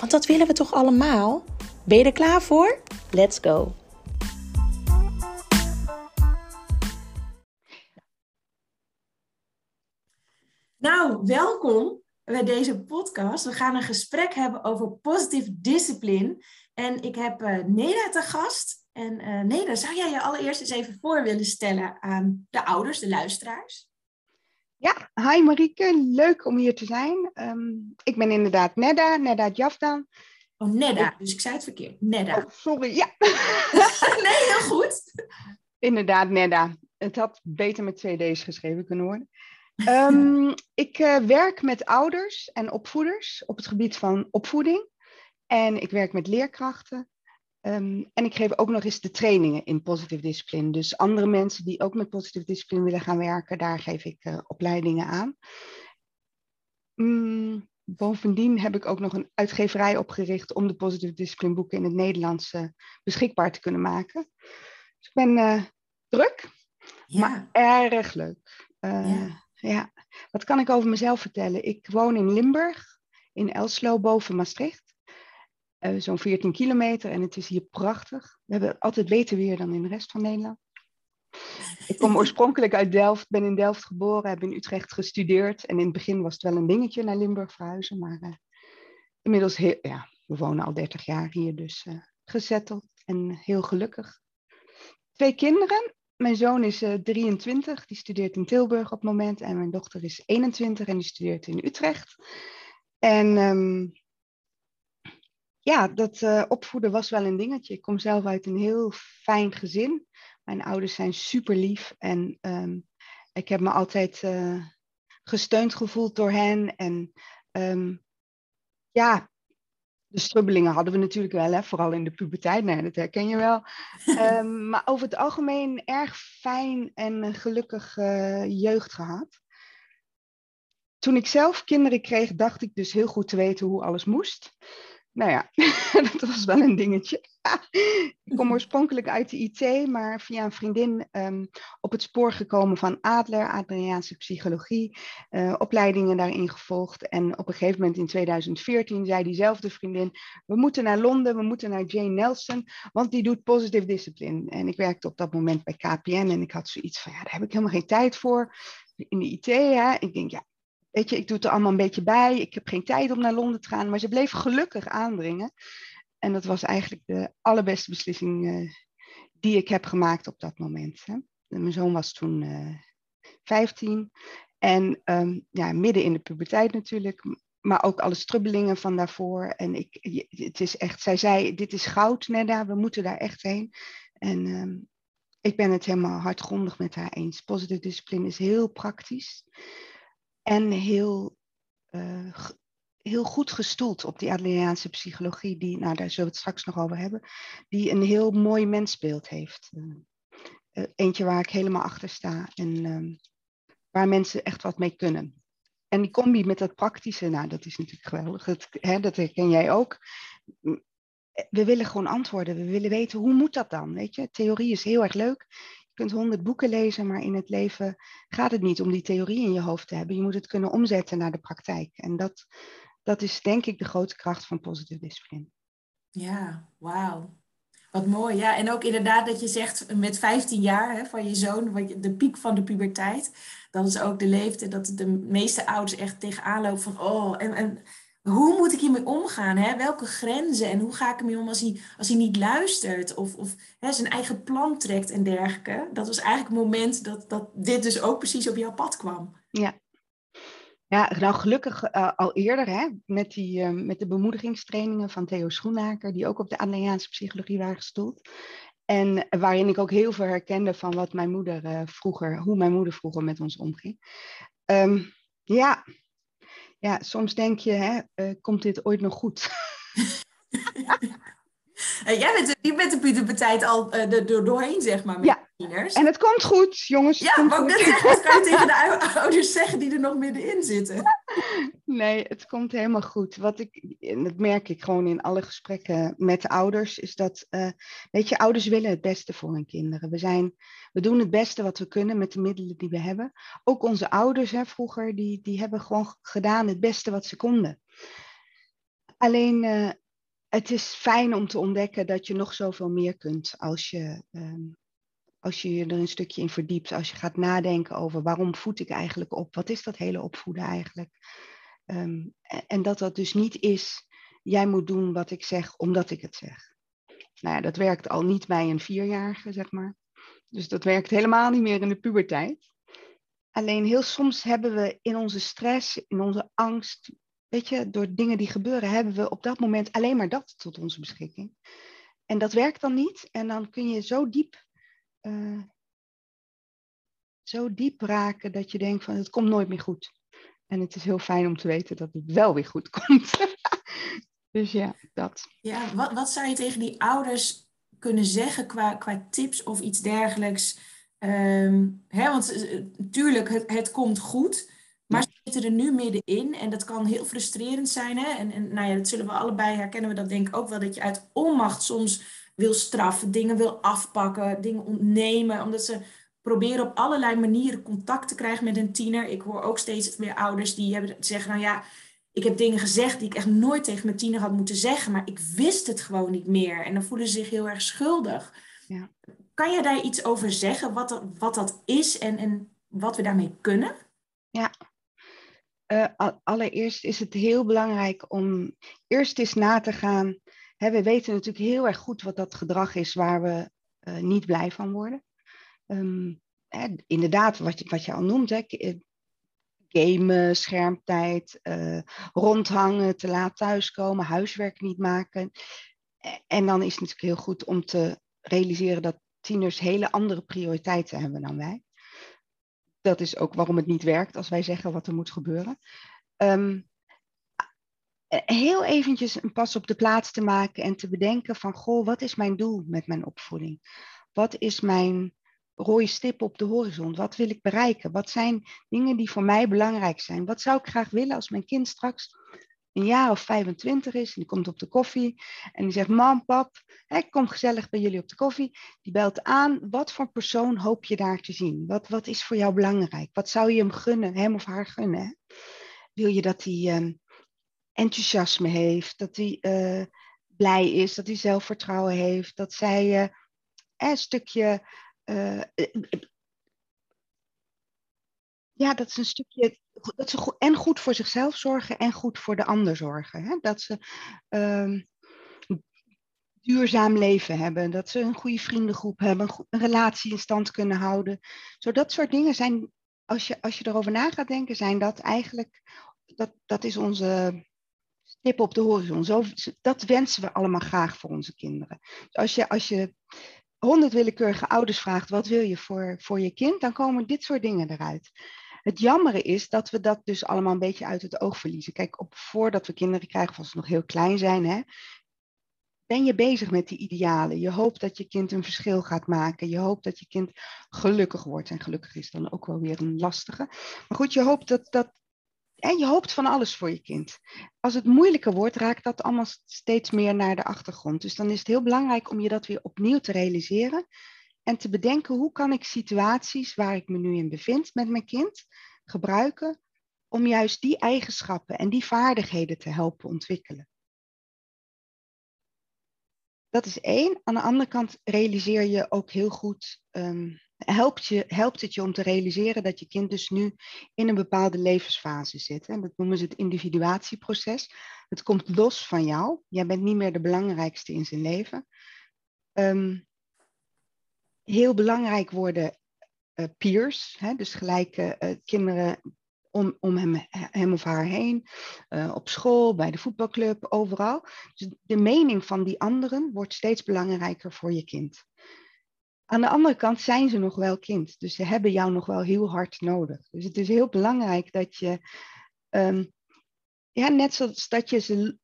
Want dat willen we toch allemaal? Ben je er klaar voor? Let's go! Nou, welkom bij deze podcast. We gaan een gesprek hebben over positief discipline. En ik heb uh, Neda te gast. En uh, Neda, zou jij je allereerst eens even voor willen stellen aan de ouders, de luisteraars? Ja, hi Marieke, leuk om hier te zijn. Um, ik ben inderdaad Neda, Neda Jafdan. Oh, Neda, dus ik zei het verkeerd. Neda. Oh, sorry, ja. nee, heel goed. Inderdaad, Neda. Het had beter met twee D's geschreven kunnen worden. Um, ik uh, werk met ouders en opvoeders op het gebied van opvoeding. En ik werk met leerkrachten. Um, en ik geef ook nog eens de trainingen in positieve discipline. Dus andere mensen die ook met positieve discipline willen gaan werken, daar geef ik uh, opleidingen aan. Um, bovendien heb ik ook nog een uitgeverij opgericht om de positieve discipline boeken in het Nederlands uh, beschikbaar te kunnen maken. Dus ik ben uh, druk, ja. maar erg leuk. Ja. ja. Wat kan ik over mezelf vertellen? Ik woon in Limburg, in Elslo, boven Maastricht. Uh, zo'n 14 kilometer en het is hier prachtig. We hebben altijd beter weer dan in de rest van Nederland. Ik kom oorspronkelijk uit Delft, ben in Delft geboren, heb in Utrecht gestudeerd. En in het begin was het wel een dingetje naar Limburg verhuizen. Maar uh, inmiddels, heel, ja, we wonen al 30 jaar hier, dus uh, gezetteld en heel gelukkig. Twee kinderen. Mijn zoon is 23, die studeert in Tilburg op het moment. En mijn dochter is 21 en die studeert in Utrecht. En um, ja, dat uh, opvoeden was wel een dingetje. Ik kom zelf uit een heel fijn gezin. Mijn ouders zijn super lief en um, ik heb me altijd uh, gesteund gevoeld door hen. En um, ja, de strubbelingen hadden we natuurlijk wel, hè? vooral in de puberteit. Nee, dat herken je wel. um, maar over het algemeen erg fijn en gelukkig uh, jeugd gehad. Toen ik zelf kinderen kreeg, dacht ik dus heel goed te weten hoe alles moest nou ja, dat was wel een dingetje. ik kom oorspronkelijk uit de IT, maar via een vriendin um, op het spoor gekomen van Adler, Adriaanse psychologie, uh, opleidingen daarin gevolgd. En op een gegeven moment in 2014 zei diezelfde vriendin, we moeten naar Londen, we moeten naar Jane Nelson, want die doet positive discipline. En ik werkte op dat moment bij KPN en ik had zoiets van, ja, daar heb ik helemaal geen tijd voor. In de IT, hè. ik denk, ja, weet je, ik doe het er allemaal een beetje bij. Ik heb geen tijd om naar Londen te gaan. Maar ze bleef gelukkig aandringen. En dat was eigenlijk de allerbeste beslissing uh, die ik heb gemaakt op dat moment. Hè. Mijn zoon was toen uh, 15. En um, ja, midden in de puberteit natuurlijk. Maar ook alle strubbelingen van daarvoor. En ik, het is echt, zij zei, dit is goud, Nedda. We moeten daar echt heen. En um, ik ben het helemaal hardgrondig met haar eens. Positive discipline is heel praktisch. En heel, uh, heel goed gestoeld op die Adleriaanse psychologie, die, nou daar zullen we het straks nog over hebben, die een heel mooi mensbeeld heeft. Uh, eentje waar ik helemaal achter sta en um, waar mensen echt wat mee kunnen. En die combi met dat praktische, nou dat is natuurlijk geweldig, dat, hè, dat herken jij ook. We willen gewoon antwoorden, we willen weten hoe moet dat dan, weet je. Theorie is heel erg leuk, kunt honderd boeken lezen, maar in het leven gaat het niet om die theorie in je hoofd te hebben. Je moet het kunnen omzetten naar de praktijk. En dat, dat is denk ik de grote kracht van positieve discipline. Ja, wauw. Wat mooi, ja. En ook inderdaad dat je zegt met 15 jaar hè, van je zoon, de piek van de puberteit. Dat is ook de leeftijd dat de meeste ouders echt tegenaan lopen van, oh, en, en hoe moet ik hiermee omgaan? Hè? Welke grenzen en hoe ga ik ermee om als hij, als hij niet luistert of, of hè, zijn eigen plan trekt en dergelijke? Dat was eigenlijk het moment dat, dat dit dus ook precies op jouw pad kwam. Ja, ja, nou gelukkig uh, al eerder hè, met, die, uh, met de bemoedigingstrainingen van Theo Schoenaker, die ook op de Adriaanse psychologie waren gestoeld. En waarin ik ook heel veel herkende van wat mijn moeder uh, vroeger, hoe mijn moeder vroeger met ons omging. Um, ja. Ja, soms denk je, hè, komt dit ooit nog goed? jij bent, je bent de puberteit al er doorheen, zeg maar. Met en het komt goed, jongens. Ja, maar dat kan je tegen de ouders zeggen die er nog middenin zitten. Nee, het komt helemaal goed. Wat ik, en dat merk ik gewoon in alle gesprekken met ouders, is dat, uh, weet je, ouders willen het beste voor hun kinderen. We, zijn, we doen het beste wat we kunnen met de middelen die we hebben. Ook onze ouders hè, vroeger, die, die hebben gewoon gedaan het beste wat ze konden. Alleen, uh, het is fijn om te ontdekken dat je nog zoveel meer kunt als je, uh, als je je er een stukje in verdiept, als je gaat nadenken over waarom voed ik eigenlijk op, wat is dat hele opvoeden eigenlijk? Um, en dat dat dus niet is, jij moet doen wat ik zeg omdat ik het zeg. Nou ja, dat werkt al niet bij een vierjarige, zeg maar. Dus dat werkt helemaal niet meer in de puberteit. Alleen heel soms hebben we in onze stress, in onze angst, weet je, door dingen die gebeuren, hebben we op dat moment alleen maar dat tot onze beschikking. En dat werkt dan niet. En dan kun je zo diep uh, zo diep raken dat je denkt van het komt nooit meer goed. En het is heel fijn om te weten dat het wel weer goed komt. dus ja, dat. Ja, wat, wat zou je tegen die ouders kunnen zeggen qua, qua tips of iets dergelijks? Um, hè, want natuurlijk, het, het komt goed. Maar ze zitten er nu middenin en dat kan heel frustrerend zijn. Hè? En, en nou ja, dat zullen we allebei herkennen we dat denk ik ook wel. Dat je uit onmacht soms wil straffen, dingen wil afpakken, dingen ontnemen, omdat ze proberen op allerlei manieren contact te krijgen met een tiener. Ik hoor ook steeds meer ouders die hebben, zeggen, nou ja, ik heb dingen gezegd die ik echt nooit tegen mijn tiener had moeten zeggen, maar ik wist het gewoon niet meer. En dan voelen ze zich heel erg schuldig. Ja. Kan je daar iets over zeggen, wat, dat, wat dat is en, en wat we daarmee kunnen? Ja, uh, allereerst is het heel belangrijk om eerst eens na te gaan we weten natuurlijk heel erg goed wat dat gedrag is waar we uh, niet blij van worden. Um, hè, inderdaad, wat je, wat je al noemt, hè, eh, gamen, schermtijd, uh, rondhangen, te laat thuiskomen, huiswerk niet maken. En dan is het natuurlijk heel goed om te realiseren dat tieners hele andere prioriteiten hebben dan wij. Dat is ook waarom het niet werkt als wij zeggen wat er moet gebeuren. Um, eh, heel eventjes een pas op de plaats te maken en te bedenken van, goh, wat is mijn doel met mijn opvoeding? Wat is mijn rode stip op de horizon? Wat wil ik bereiken? Wat zijn dingen die voor mij belangrijk zijn? Wat zou ik graag willen als mijn kind straks een jaar of 25 is en die komt op de koffie en die zegt, mam, pap, ik kom gezellig bij jullie op de koffie. Die belt aan, wat voor persoon hoop je daar te zien? Wat, wat is voor jou belangrijk? Wat zou je hem gunnen, hem of haar gunnen? Wil je dat. Uh, enthousiasme heeft, dat hij uh, blij is, dat hij zelfvertrouwen heeft, dat zij uh, een stukje. Uh, ja, dat is een stukje. Dat ze goed, en goed voor zichzelf zorgen en goed voor de ander zorgen. Hè? Dat ze uh, duurzaam leven hebben, dat ze een goede vriendengroep hebben, een, een relatie in stand kunnen houden. Zo dat soort dingen zijn, als je, als je erover na gaat denken, zijn dat eigenlijk, dat, dat is onze stip op de horizon. Zo, dat wensen we allemaal graag voor onze kinderen. Als je, als je honderd willekeurige ouders vraagt, wat wil je voor, voor je kind, dan komen dit soort dingen eruit. Het jammere is dat we dat dus allemaal een beetje uit het oog verliezen. Kijk, op, voordat we kinderen krijgen, als ze nog heel klein zijn, hè, ben je bezig met die idealen. Je hoopt dat je kind een verschil gaat maken. Je hoopt dat je kind gelukkig wordt. En gelukkig is dan ook wel weer een lastige. Maar goed, je hoopt dat, dat, en je hoopt van alles voor je kind. Als het moeilijker wordt, raakt dat allemaal steeds meer naar de achtergrond. Dus dan is het heel belangrijk om je dat weer opnieuw te realiseren. En te bedenken hoe kan ik situaties waar ik me nu in bevind met mijn kind gebruiken om juist die eigenschappen en die vaardigheden te helpen ontwikkelen. Dat is één. Aan de andere kant realiseer je ook heel goed um, helpt, je, helpt het je om te realiseren dat je kind dus nu in een bepaalde levensfase zit. Hè? Dat noemen ze het individuatieproces. Het komt los van jou. Jij bent niet meer de belangrijkste in zijn leven. Ehm, heel belangrijk worden uh, peers, hè? dus gelijke uh, kinderen om, om hem, hem of haar heen, uh, op school, bij de voetbalclub, overal. Dus de mening van die anderen wordt steeds belangrijker voor je kind. Aan de andere kant zijn ze nog wel kind, dus ze hebben jou nog wel heel hard nodig. Dus het is heel belangrijk dat je, um, ja, net zoals dat je ze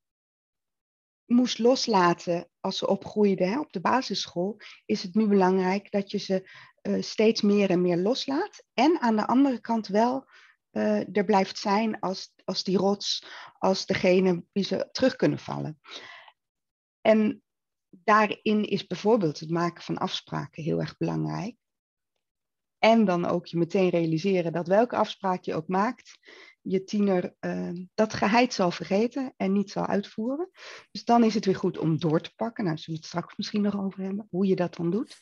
moest loslaten als ze opgroeiden op de basisschool, is het nu belangrijk dat je ze uh, steeds meer en meer loslaat. En aan de andere kant wel uh, er blijft zijn als, als die rots, als degene wie ze terug kunnen vallen. En daarin is bijvoorbeeld het maken van afspraken heel erg belangrijk. En dan ook je meteen realiseren dat welke afspraak je ook maakt, je tiener uh, dat geheid zal vergeten en niet zal uitvoeren. Dus dan is het weer goed om door te pakken. Nou, zullen we het straks misschien nog over hebben, hoe je dat dan doet.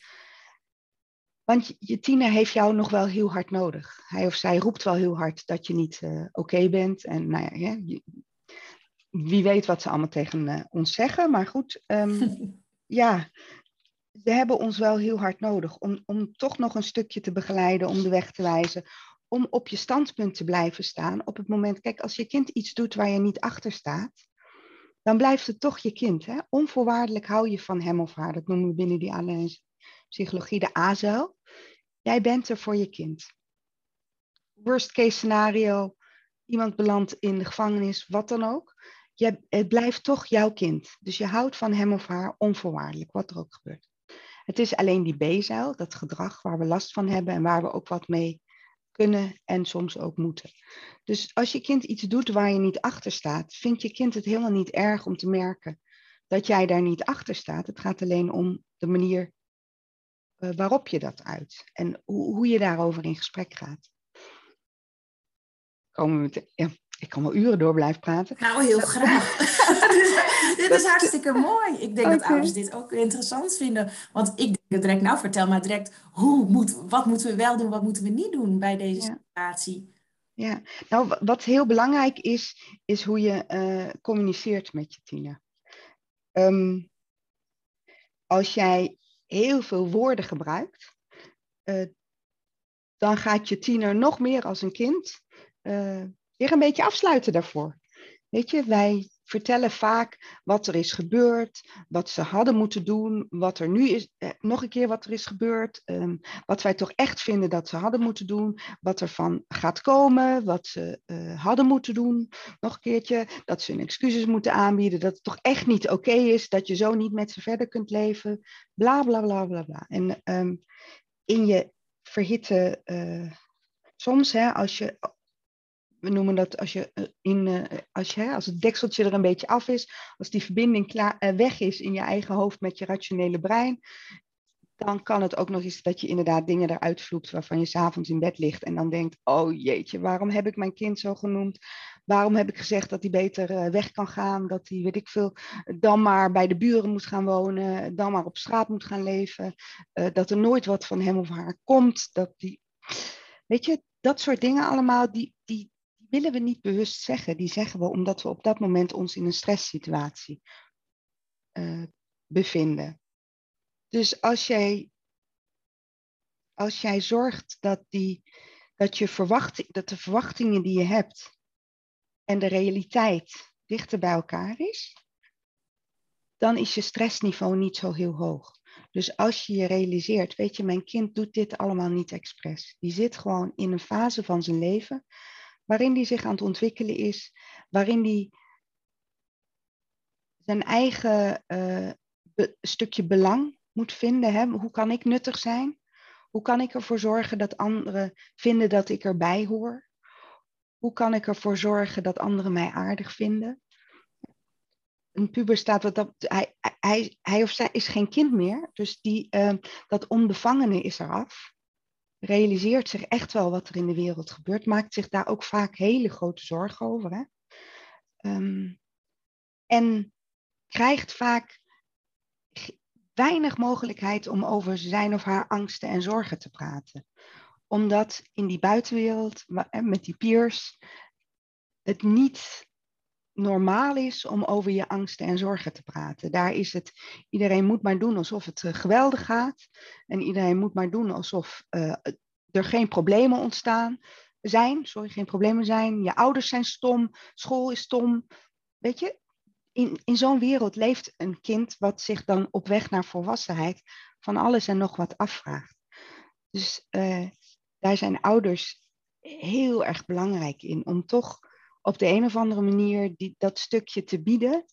Want je tiener heeft jou nog wel heel hard nodig. Hij of zij roept wel heel hard dat je niet uh, oké bent. En nou ja, wie weet wat ze allemaal tegen uh, ons zeggen. Maar goed, um, ja, ze hebben ons wel heel hard nodig om, om toch nog een stukje te begeleiden, om de weg te wijzen, om op je standpunt te blijven staan. Op het moment, kijk, als je kind iets doet waar je niet achter staat, dan blijft het toch je kind. Hè? Onvoorwaardelijk hou je van hem of haar. Dat noemen we binnen die psychologie de AZEL. Jij bent er voor je kind. Worst case scenario, iemand belandt in de gevangenis, wat dan ook het blijft toch jouw kind. Dus je houdt van hem of haar onvoorwaardelijk, wat er ook gebeurt. Het is alleen die B-zuil, dat gedrag waar we last van hebben en waar we ook wat mee kunnen en soms ook moeten. Dus als je kind iets doet waar je niet achter staat, vindt je kind het helemaal niet erg om te merken dat jij daar niet achter staat. Het gaat alleen om de manier uh, waarop je dat uit en hoe, hoe je daarover in gesprek gaat. Komen we te, ja, ik kan wel uren door blijven praten. Nou, heel graag. dit is hartstikke mooi. Ik denk dat ouders dit ook interessant vinden. Want ik denk direct, nou vertel maar direct, hoe moet, wat moeten we wel doen, wat moeten we niet doen bij deze situatie? Ja, nou wat heel belangrijk is, is hoe je uh, communiceert met je tiener. Um, als jij heel veel woorden gebruikt, uh, dan gaat je tiener nog meer als een kind uh, weer een beetje afsluiten daarvoor. Weet je, wij vertellen vaak wat er is gebeurd, wat ze hadden moeten doen, wat er nu is, eh, nog een keer wat er is gebeurd, um, wat wij toch echt vinden dat ze hadden moeten doen, wat er van gaat komen, wat ze uh, hadden moeten doen, nog een keertje, dat ze hun excuses moeten aanbieden, dat het toch echt niet oké is, dat je zo niet met ze verder kunt leven, bla bla bla bla bla. En um, in je verhitte, uh, soms hè, als je we noemen dat als, je eh, in, uh, als, je, als het dekseltje er een beetje af is, als die verbinding klaar, uh, weg is in je eigen hoofd met je rationele brein, dan kan het ook nog eens dat je inderdaad dingen eruit vloept waarvan je s'avonds in bed ligt en dan denkt, oh jeetje, waarom heb ik mijn kind zo genoemd? Waarom heb ik gezegd dat hij beter weg kan gaan, dat hij, weet ik veel, dan maar bij de buren moet gaan wonen, dan maar op straat moet gaan leven, dat er nooit wat van hem of haar komt, dat die, weet je, dat soort dingen allemaal, die, die, willen we niet bewust zeggen. Die zeggen we omdat we op dat moment ons in een stresssituatie uh, bevinden. Dus als jij, als jij zorgt dat, die, dat, je verwachting, dat de verwachtingen die je hebt en de realiteit dichter bij elkaar is, dan is je stressniveau niet zo heel hoog. Dus als je je realiseert, weet je, mijn kind doet dit allemaal niet expres. Die zit gewoon in een fase van zijn leven waarin die zich aan het ontwikkelen is, waarin die zijn eigen uh, stukje belang moet vinden. Hè? Hoe kan ik nuttig zijn? Hoe kan ik ervoor zorgen dat anderen vinden dat ik erbij hoor? Hoe kan ik ervoor zorgen dat anderen mij aardig vinden? Een puber staat wat dat. Hij, hij, hij of zij is geen kind meer, dus die, uh, dat onbevangene is eraf realiseert zich echt wel wat er in de wereld gebeurt, maakt zich daar ook vaak hele grote zorgen over. Hè? Um, en krijgt vaak weinig mogelijkheid om over zijn of haar angsten en zorgen te praten. Omdat in die buitenwereld, met die peers, het niet normaal is om over je angsten en zorgen te praten. Daar is het, iedereen moet maar doen alsof het eh, geweldig gaat. En iedereen moet maar doen alsof uh, er geen problemen ontstaan zijn. Sorry, geen problemen zijn. Je ouders zijn stom, school is stom. Weet je, in, in zo'n wereld leeft een kind wat zich dan op weg naar volwassenheid van alles en nog wat afvraagt. Dus uh, daar zijn ouders heel erg belangrijk in om toch op de een of andere manier die, dat stukje te bieden.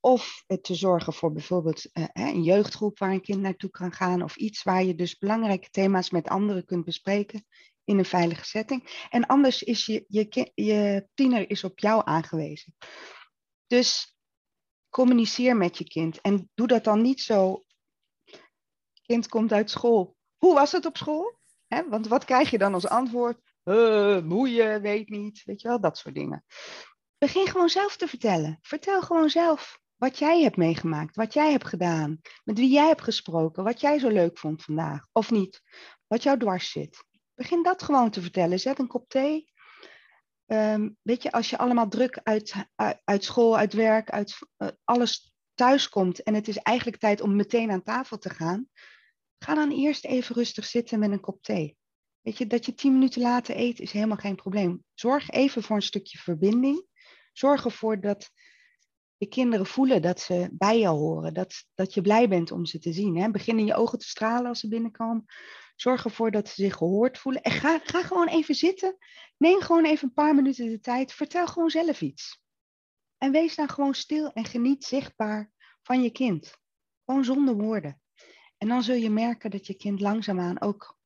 Of te zorgen voor bijvoorbeeld uh, een jeugdgroep waar een kind naartoe kan gaan. Of iets waar je dus belangrijke thema's met anderen kunt bespreken in een veilige setting. En anders is je, je, je tiener is op jou aangewezen. Dus communiceer met je kind. En doe dat dan niet zo. Kind komt uit school. Hoe was het op school? want wat krijg je dan als antwoord? Uh, moeien, weet niet, weet je wel, dat soort dingen. Begin gewoon zelf te vertellen. Vertel gewoon zelf wat jij hebt meegemaakt, wat jij hebt gedaan, met wie jij hebt gesproken, wat jij zo leuk vond vandaag, of niet, wat jou dwars zit. Begin dat gewoon te vertellen. Zet een kop thee. Um, weet je, als je allemaal druk uit, uit, school, uit werk, uit uh, alles thuis komt en het is eigenlijk tijd om meteen aan tafel te gaan, ga dan eerst even rustig zitten met een kop thee. Dat je tien minuten later eet is helemaal geen probleem. Zorg even voor een stukje verbinding. Zorg ervoor dat je kinderen voelen dat ze bij jou horen. Dat, dat je blij bent om ze te zien. Hè? Begin in je ogen te stralen als ze binnenkomen. Zorg ervoor dat ze zich gehoord voelen. En ga, ga gewoon even zitten. Neem gewoon even een paar minuten de tijd. Vertel gewoon zelf iets. En wees dan gewoon stil en geniet zichtbaar van je kind. Gewoon zonder woorden. En dan zul je merken dat je kind langzaamaan ook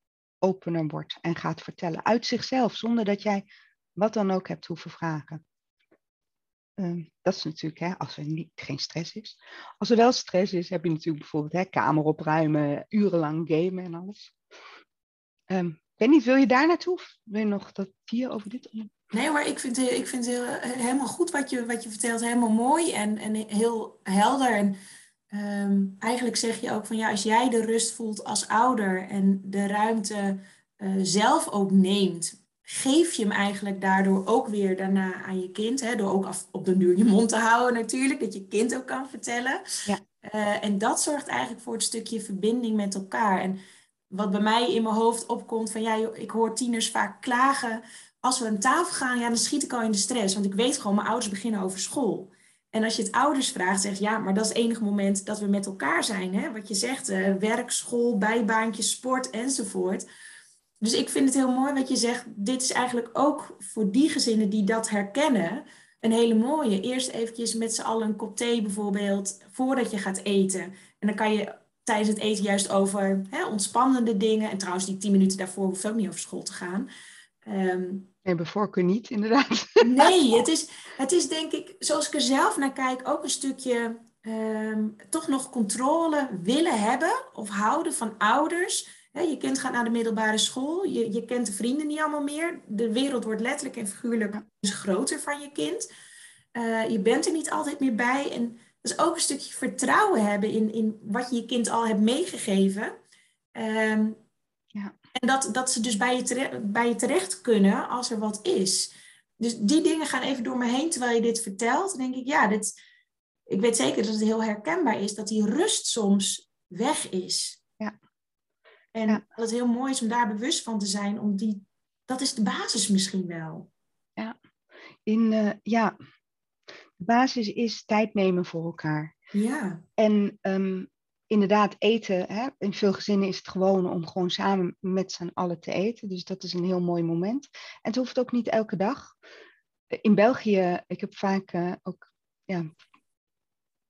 opener wordt en gaat vertellen uit zichzelf, zonder dat jij wat dan ook hebt hoeven vragen. Ehm, dat is natuurlijk hè, als er niet, geen stress is. Als er wel stress is, heb je natuurlijk bijvoorbeeld hè, kamer opruimen, urenlang gamen en alles. Um, ik wil je daar naartoe? Wil je nog dat vier over dit? Nee maar ik vind, ik vind het helemaal goed wat je, wat je vertelt. Helemaal mooi en, en heel helder. En Ehm, eigenlijk zeg je ook van ja, als jij de rust voelt als ouder en de ruimte uh, zelf ook neemt, geef je hem eigenlijk daardoor ook weer daarna aan je kind. Hè, door ook af, op de duur je mond te houden natuurlijk, dat je kind ook kan vertellen. Ja. Uh, en dat zorgt eigenlijk voor het stukje verbinding met elkaar. En wat bij mij in mijn hoofd opkomt van ja, ik hoor tieners vaak klagen. Als we aan tafel gaan, ja, dan schiet ik al in de stress. Want ik weet gewoon, mijn ouders beginnen over school. En als je het ouders vraagt, zeg ja, maar dat is het enige moment dat we met elkaar zijn. Hè? Wat je zegt, uh, werk, school, bijbaantjes, sport enzovoort. Dus ik vind het heel mooi wat je zegt. Dit is eigenlijk ook voor die gezinnen die dat herkennen, een hele mooie. Eerst eventjes met z'n allen een kop thee bijvoorbeeld, voordat je gaat eten. En dan kan je tijdens het eten juist over hè, ontspannende dingen. En trouwens, die tien minuten daarvoor hoeft ook niet over school te gaan. Um, Nee, bij voorkeur niet, inderdaad. Nee, het is, het is denk ik, zoals ik er zelf naar kijk, ook een stukje ehm, toch nog controle willen hebben of houden van ouders. je kind gaat naar de middelbare school, je, je kent de vrienden niet allemaal meer. De wereld wordt letterlijk en figuurlijk dus groter van je kind. Uh, je bent er niet altijd meer bij. En dus ook een stukje vertrouwen hebben in, in wat je je kind al hebt meegegeven. Um, ja. En dat, dat ze dus bij je, terecht, bij je terecht kunnen als er wat is. Dus die dingen gaan even door me heen terwijl je dit vertelt. Dan denk ik, ja, dit, ik weet zeker dat het heel herkenbaar is dat die rust soms weg is. Ja. En dat het heel mooi is om daar bewust van te zijn, om die, dat is de basis misschien wel. Ja, In, uh, ja. de basis is tijd nemen voor elkaar. Ja. En um, inderdaad eten, hè, in veel gezinnen is het gewoon om gewoon samen met z'n allen te eten. Dus dat is een heel mooi moment. En het hoeft ook niet elke dag. In België, ik heb vaak uh, ook ja,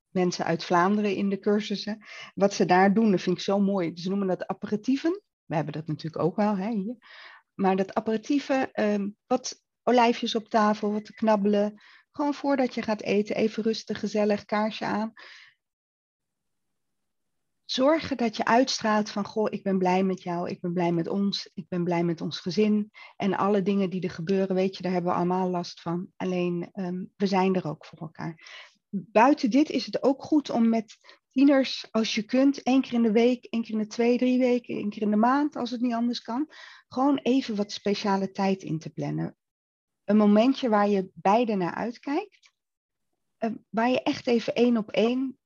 mensen uit Vlaanderen in de cursussen. Wat ze daar doen, dat vind ik zo mooi. Ze noemen dat aperitieven. We hebben dat natuurlijk ook wel hè, hier. Maar dat aperitieven, uh, wat olijfjes op tafel, wat te knabbelen. Gewoon voordat je gaat eten, even rustig, gezellig, kaarsje aan zorgen dat je uitstraalt van, goh, ik ben blij met jou, ik ben blij met ons, ik ben blij met ons gezin. En alle dingen die er gebeuren, weet je, daar hebben we allemaal last van. Alleen, um, we zijn er ook voor elkaar. Buiten dit is het ook goed om met tieners, als je kunt, één keer in de week, één keer in de twee, drie weken, één keer in de maand, als het niet anders kan, gewoon even wat speciale tijd in te plannen. Een momentje waar je beide naar uitkijkt, eh, waar je echt even één op één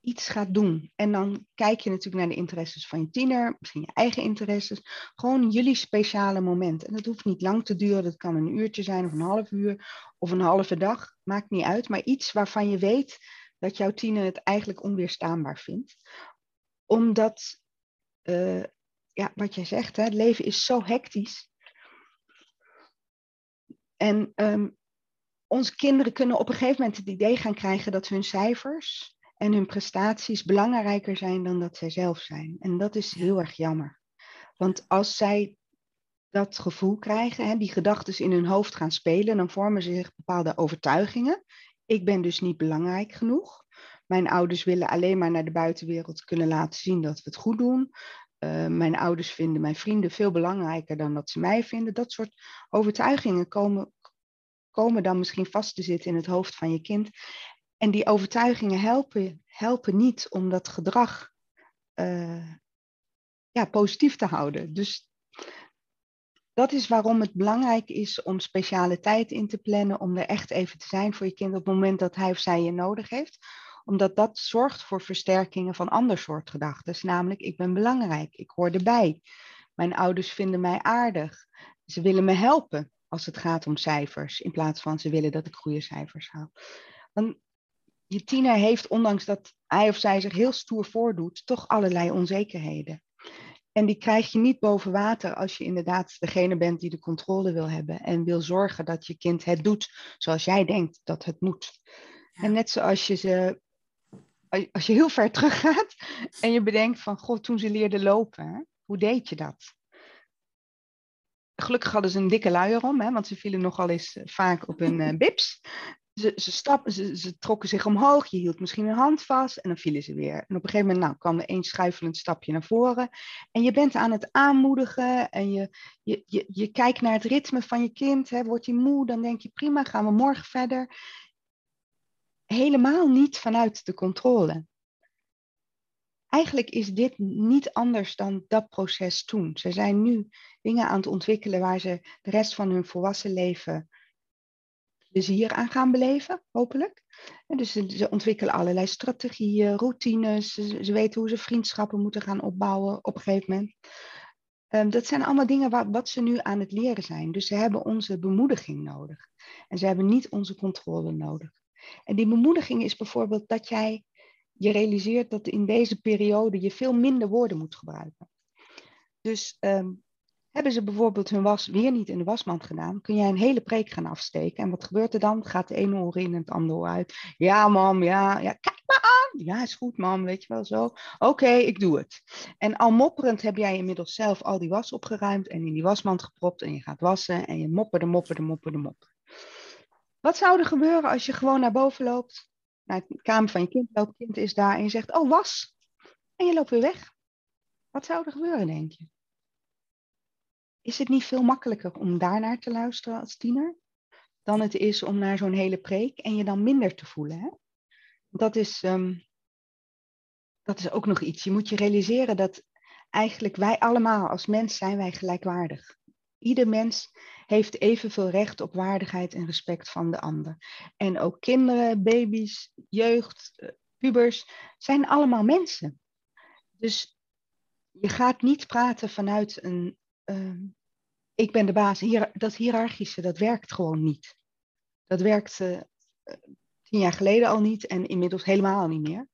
iets gaat doen. En dan kijk je natuurlijk naar de interesses van je tiener, misschien je eigen interesses. Gewoon jullie speciale moment. En dat hoeft niet lang te duren. Dat kan een uurtje zijn of een half uur of een halve dag. Maakt niet uit. Maar iets waarvan je weet dat jouw tiener het eigenlijk onweerstaanbaar vindt. Omdat, uh, ja, wat jij zegt, hè, het leven is zo hectisch. En um, onze kinderen kunnen op een gegeven moment het idee gaan krijgen dat hun cijfers en hun prestaties belangrijker zijn dan dat zij zelf zijn. En dat is heel erg jammer. Want als zij dat gevoel krijgen, hè, die gedachten in hun hoofd gaan spelen, dan vormen ze zich bepaalde overtuigingen. Ik ben dus niet belangrijk genoeg. Mijn ouders willen alleen maar naar de buitenwereld kunnen laten zien dat we het goed doen. Uh, mijn ouders vinden mijn vrienden veel belangrijker dan dat ze mij vinden. Dat soort overtuigingen komen, komen dan misschien vast te zitten in het hoofd van je kind. En die overtuigingen helpen, helpen niet om dat gedrag uh, ja, positief te houden. Dus dat is waarom het belangrijk is om speciale tijd in te plannen, om er echt even te zijn voor je kind op het moment dat hij of zij je nodig heeft. Omdat dat zorgt voor versterkingen van ander soort gedachten. Namelijk, ik ben belangrijk, ik hoor erbij. Mijn ouders vinden mij aardig. Ze willen me helpen als het gaat om cijfers, in plaats van ze willen dat ik goede cijfers haal. Want je tiener heeft, ondanks dat hij of zij zich heel stoer voordoet, toch allerlei onzekerheden. En die krijg je niet boven water als je inderdaad degene bent die de controle wil hebben en wil zorgen dat je kind het doet zoals jij denkt dat het moet. En net zoals je ze, als je heel ver teruggaat en je bedenkt van, god, toen ze leerden lopen, hoe deed je dat? Gelukkig hadden ze een dikke luier om, hè, want ze vielen nogal eens eh, vaak op hun uh, bips ze, ze, ze, trokken zich omhoog, je hield misschien een hand vast en dan vielen ze weer. En op een gegeven moment nou, kwam er één schuifelend stapje naar voren. En je bent aan het aanmoedigen en je, je, je, je kijkt naar het ritme van je kind. Hè. Word je moe, dan denk je prima, gaan we morgen verder. Helemaal niet vanuit de controle. Eigenlijk is dit niet anders dan dat proces toen. Ze zijn nu dingen aan het ontwikkelen waar ze de rest van hun volwassen leven plezier aan gaan beleven, hopelijk. En dus ze, ontwikkelen allerlei strategieën, routines. Ze, weten hoe ze vriendschappen moeten gaan opbouwen op een gegeven moment. Um, dat zijn allemaal dingen wat, wat ze nu aan het leren zijn. Dus ze hebben onze bemoediging nodig. En ze hebben niet onze controle nodig. En die bemoediging is bijvoorbeeld dat jij je realiseert dat in deze periode je veel minder woorden moet gebruiken. Dus um, hebben ze bijvoorbeeld hun was weer niet in de wasmand gedaan, kun jij een hele preek gaan afsteken. En wat gebeurt er dan? Gaat de ene oor in en het andere oor uit. Ja, mam, ja, ja, kijk maar aan. Ja, is goed, mam, weet je wel zo. Oké, ik doe het. En al mopperend heb jij inmiddels zelf al die was opgeruimd en in die wasmand gepropt en je gaat wassen en je mopperde, mopperde, mopperde, mopperde. Wat zou er gebeuren als je gewoon naar boven loopt, naar de kamer van je kind loopt, kind is daar en je zegt, oh, was. En je loopt weer weg. Wat zou er gebeuren, denk je? Is het niet veel makkelijker om daarnaar te luisteren als tiener dan het is om naar zo'n hele preek en je dan minder te voelen? Hè? Dat, is, ehm, dat is ook nog iets. Je moet je realiseren dat eigenlijk wij allemaal als mens zijn wij gelijkwaardig. Ieder mens heeft evenveel recht op waardigheid en respect van de ander. En ook kinderen, baby's, jeugd, eh, pubers zijn allemaal mensen. Dus je gaat niet praten vanuit een Ehm, ik ben de baas. Hier, dat hiërarchische, dat werkt gewoon niet. Dat werkte uh, tien jaar geleden al niet en inmiddels helemaal niet meer.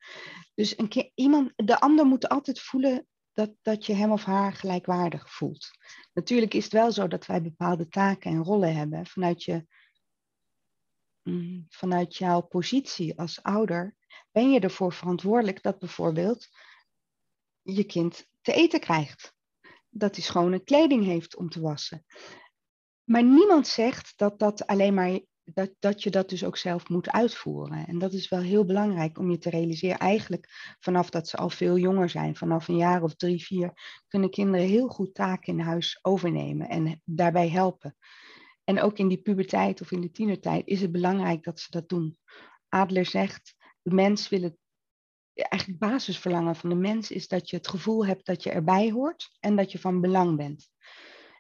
Dus een keer, iemand, de ander moet altijd voelen dat, dat je hem of haar gelijkwaardig voelt. Natuurlijk is het wel zo dat wij bepaalde taken en rollen hebben vanuit, je, mm, vanuit jouw positie als ouder. Ben je ervoor verantwoordelijk dat bijvoorbeeld je kind te eten krijgt? Dat hij schone kleding heeft om te wassen. Maar niemand zegt dat, dat, alleen maar, dat, dat je dat dus ook zelf moet uitvoeren. En dat is wel heel belangrijk om je te realiseren. Eigenlijk vanaf dat ze al veel jonger zijn, vanaf een jaar of drie, vier, kunnen kinderen heel goed taken in huis overnemen en daarbij helpen. En ook in die puberteit of in de tienertijd is het belangrijk dat ze dat doen. Adler zegt, de mens wil het, eigenlijk basisverlangen van de mens is dat je het gevoel hebt dat je erbij hoort en dat je van belang bent.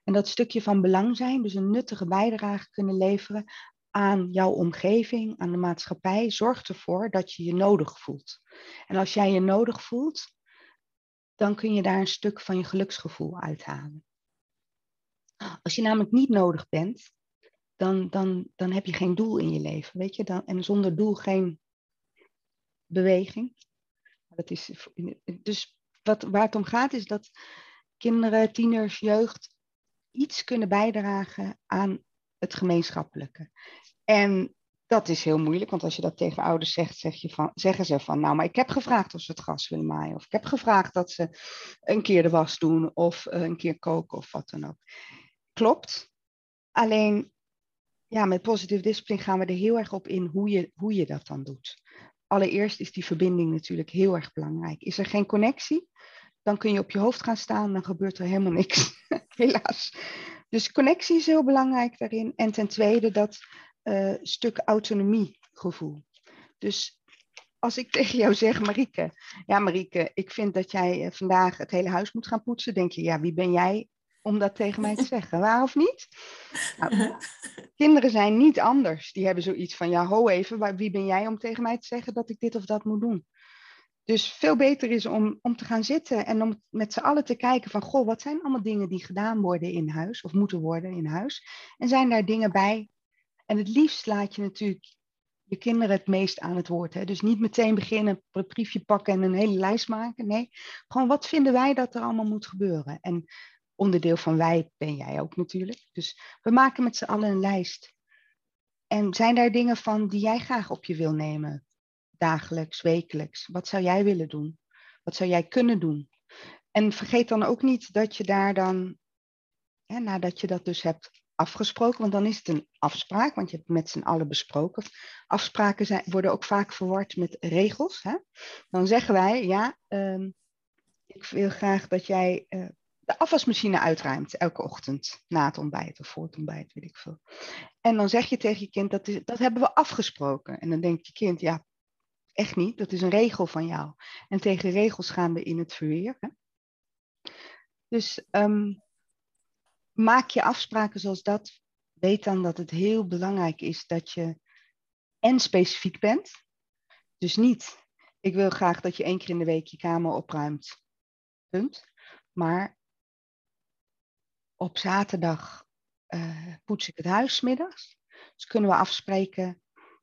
En dat stukje van belang zijn, dus een nuttige bijdrage kunnen leveren aan jouw omgeving, aan de maatschappij, zorgt ervoor dat je je nodig voelt. En als jij je nodig voelt, dan kun je daar een stuk van je geluksgevoel uithalen. Als je namelijk niet nodig bent, dan, dan, dan heb je geen doel in je leven, weet je? Dan, en zonder doel geen beweging. Dat is, dus wat, waar het om gaat is dat kinderen, tieners, jeugd iets kunnen bijdragen aan het gemeenschappelijke. En dat is heel moeilijk, want als je dat tegen ouders zegt, zeg je van, zeggen ze van, nou, maar ik heb gevraagd of ze het gras willen maaien, of ik heb gevraagd dat ze een keer de was doen, of eh, een keer koken, of wat dan ook. Klopt. Alleen, ja, met positieve discipline gaan we er heel erg op in hoe je, hoe je dat dan doet. Allereerst is die verbinding natuurlijk heel erg belangrijk. Is er geen connectie, dan kun je op je hoofd gaan staan, dan gebeurt er helemaal niks, helaas. Dus connectie is heel belangrijk daarin. En ten tweede dat uh, stuk autonomiegevoel. Dus als ik tegen jou zeg, Marieke, ja Marieke, ik vind dat jij eh, vandaag het hele huis moet gaan poetsen, denk je, ja, wie ben jij om dat tegen mij te zeggen, waar of niet? Nou, kinderen zijn niet anders. Die hebben zoiets van, ja, ho even, wie ben jij om tegen mij te zeggen dat ik dit of dat moet doen? Dus veel beter is om, om te gaan zitten en om met z'n allen te kijken van, goh, wat zijn allemaal dingen die gedaan worden in huis of moeten worden in huis? En zijn daar dingen bij en het liefst laat je natuurlijk je kinderen het meest aan het woord. Hè? Dus niet meteen beginnen, een briefje pakken en een hele lijst maken. Nee, gewoon wat vinden wij dat er allemaal moet gebeuren? En onderdeel van wij ben jij ook natuurlijk. Dus we maken met z'n allen een lijst. En zijn daar dingen van die jij graag op je wil nemen? Dagelijks, wekelijks. Wat zou jij willen doen? Wat zou jij kunnen doen? En vergeet dan ook niet dat je daar dan, nadat je dat dus hebt afgesproken, want dan is het een afspraak, want je hebt met z'n allen besproken. Afspraken zijn, worden ook vaak verward met regels. Hè? Dan zeggen wij, ja, ehm, ik wil graag dat jij uh, de afwasmachine uitruimt elke ochtend na het ontbijt of voor het ontbijt, weet ik veel. En dan zeg je tegen je kind, dat, is, dat hebben we afgesproken. En dan denkt je kind, ja, echt niet, dat is een regel van jou. En tegen regels gaan we in het verweer. Hè? Dus um, maak je afspraken zoals dat. Weet dan dat het heel belangrijk is dat je en specifiek bent. Dus niet, ik wil graag dat je één keer in de week je kamer opruimt. Punt. Maar op zaterdag uh, poets ik het huis middags. Dus kunnen we afspreken.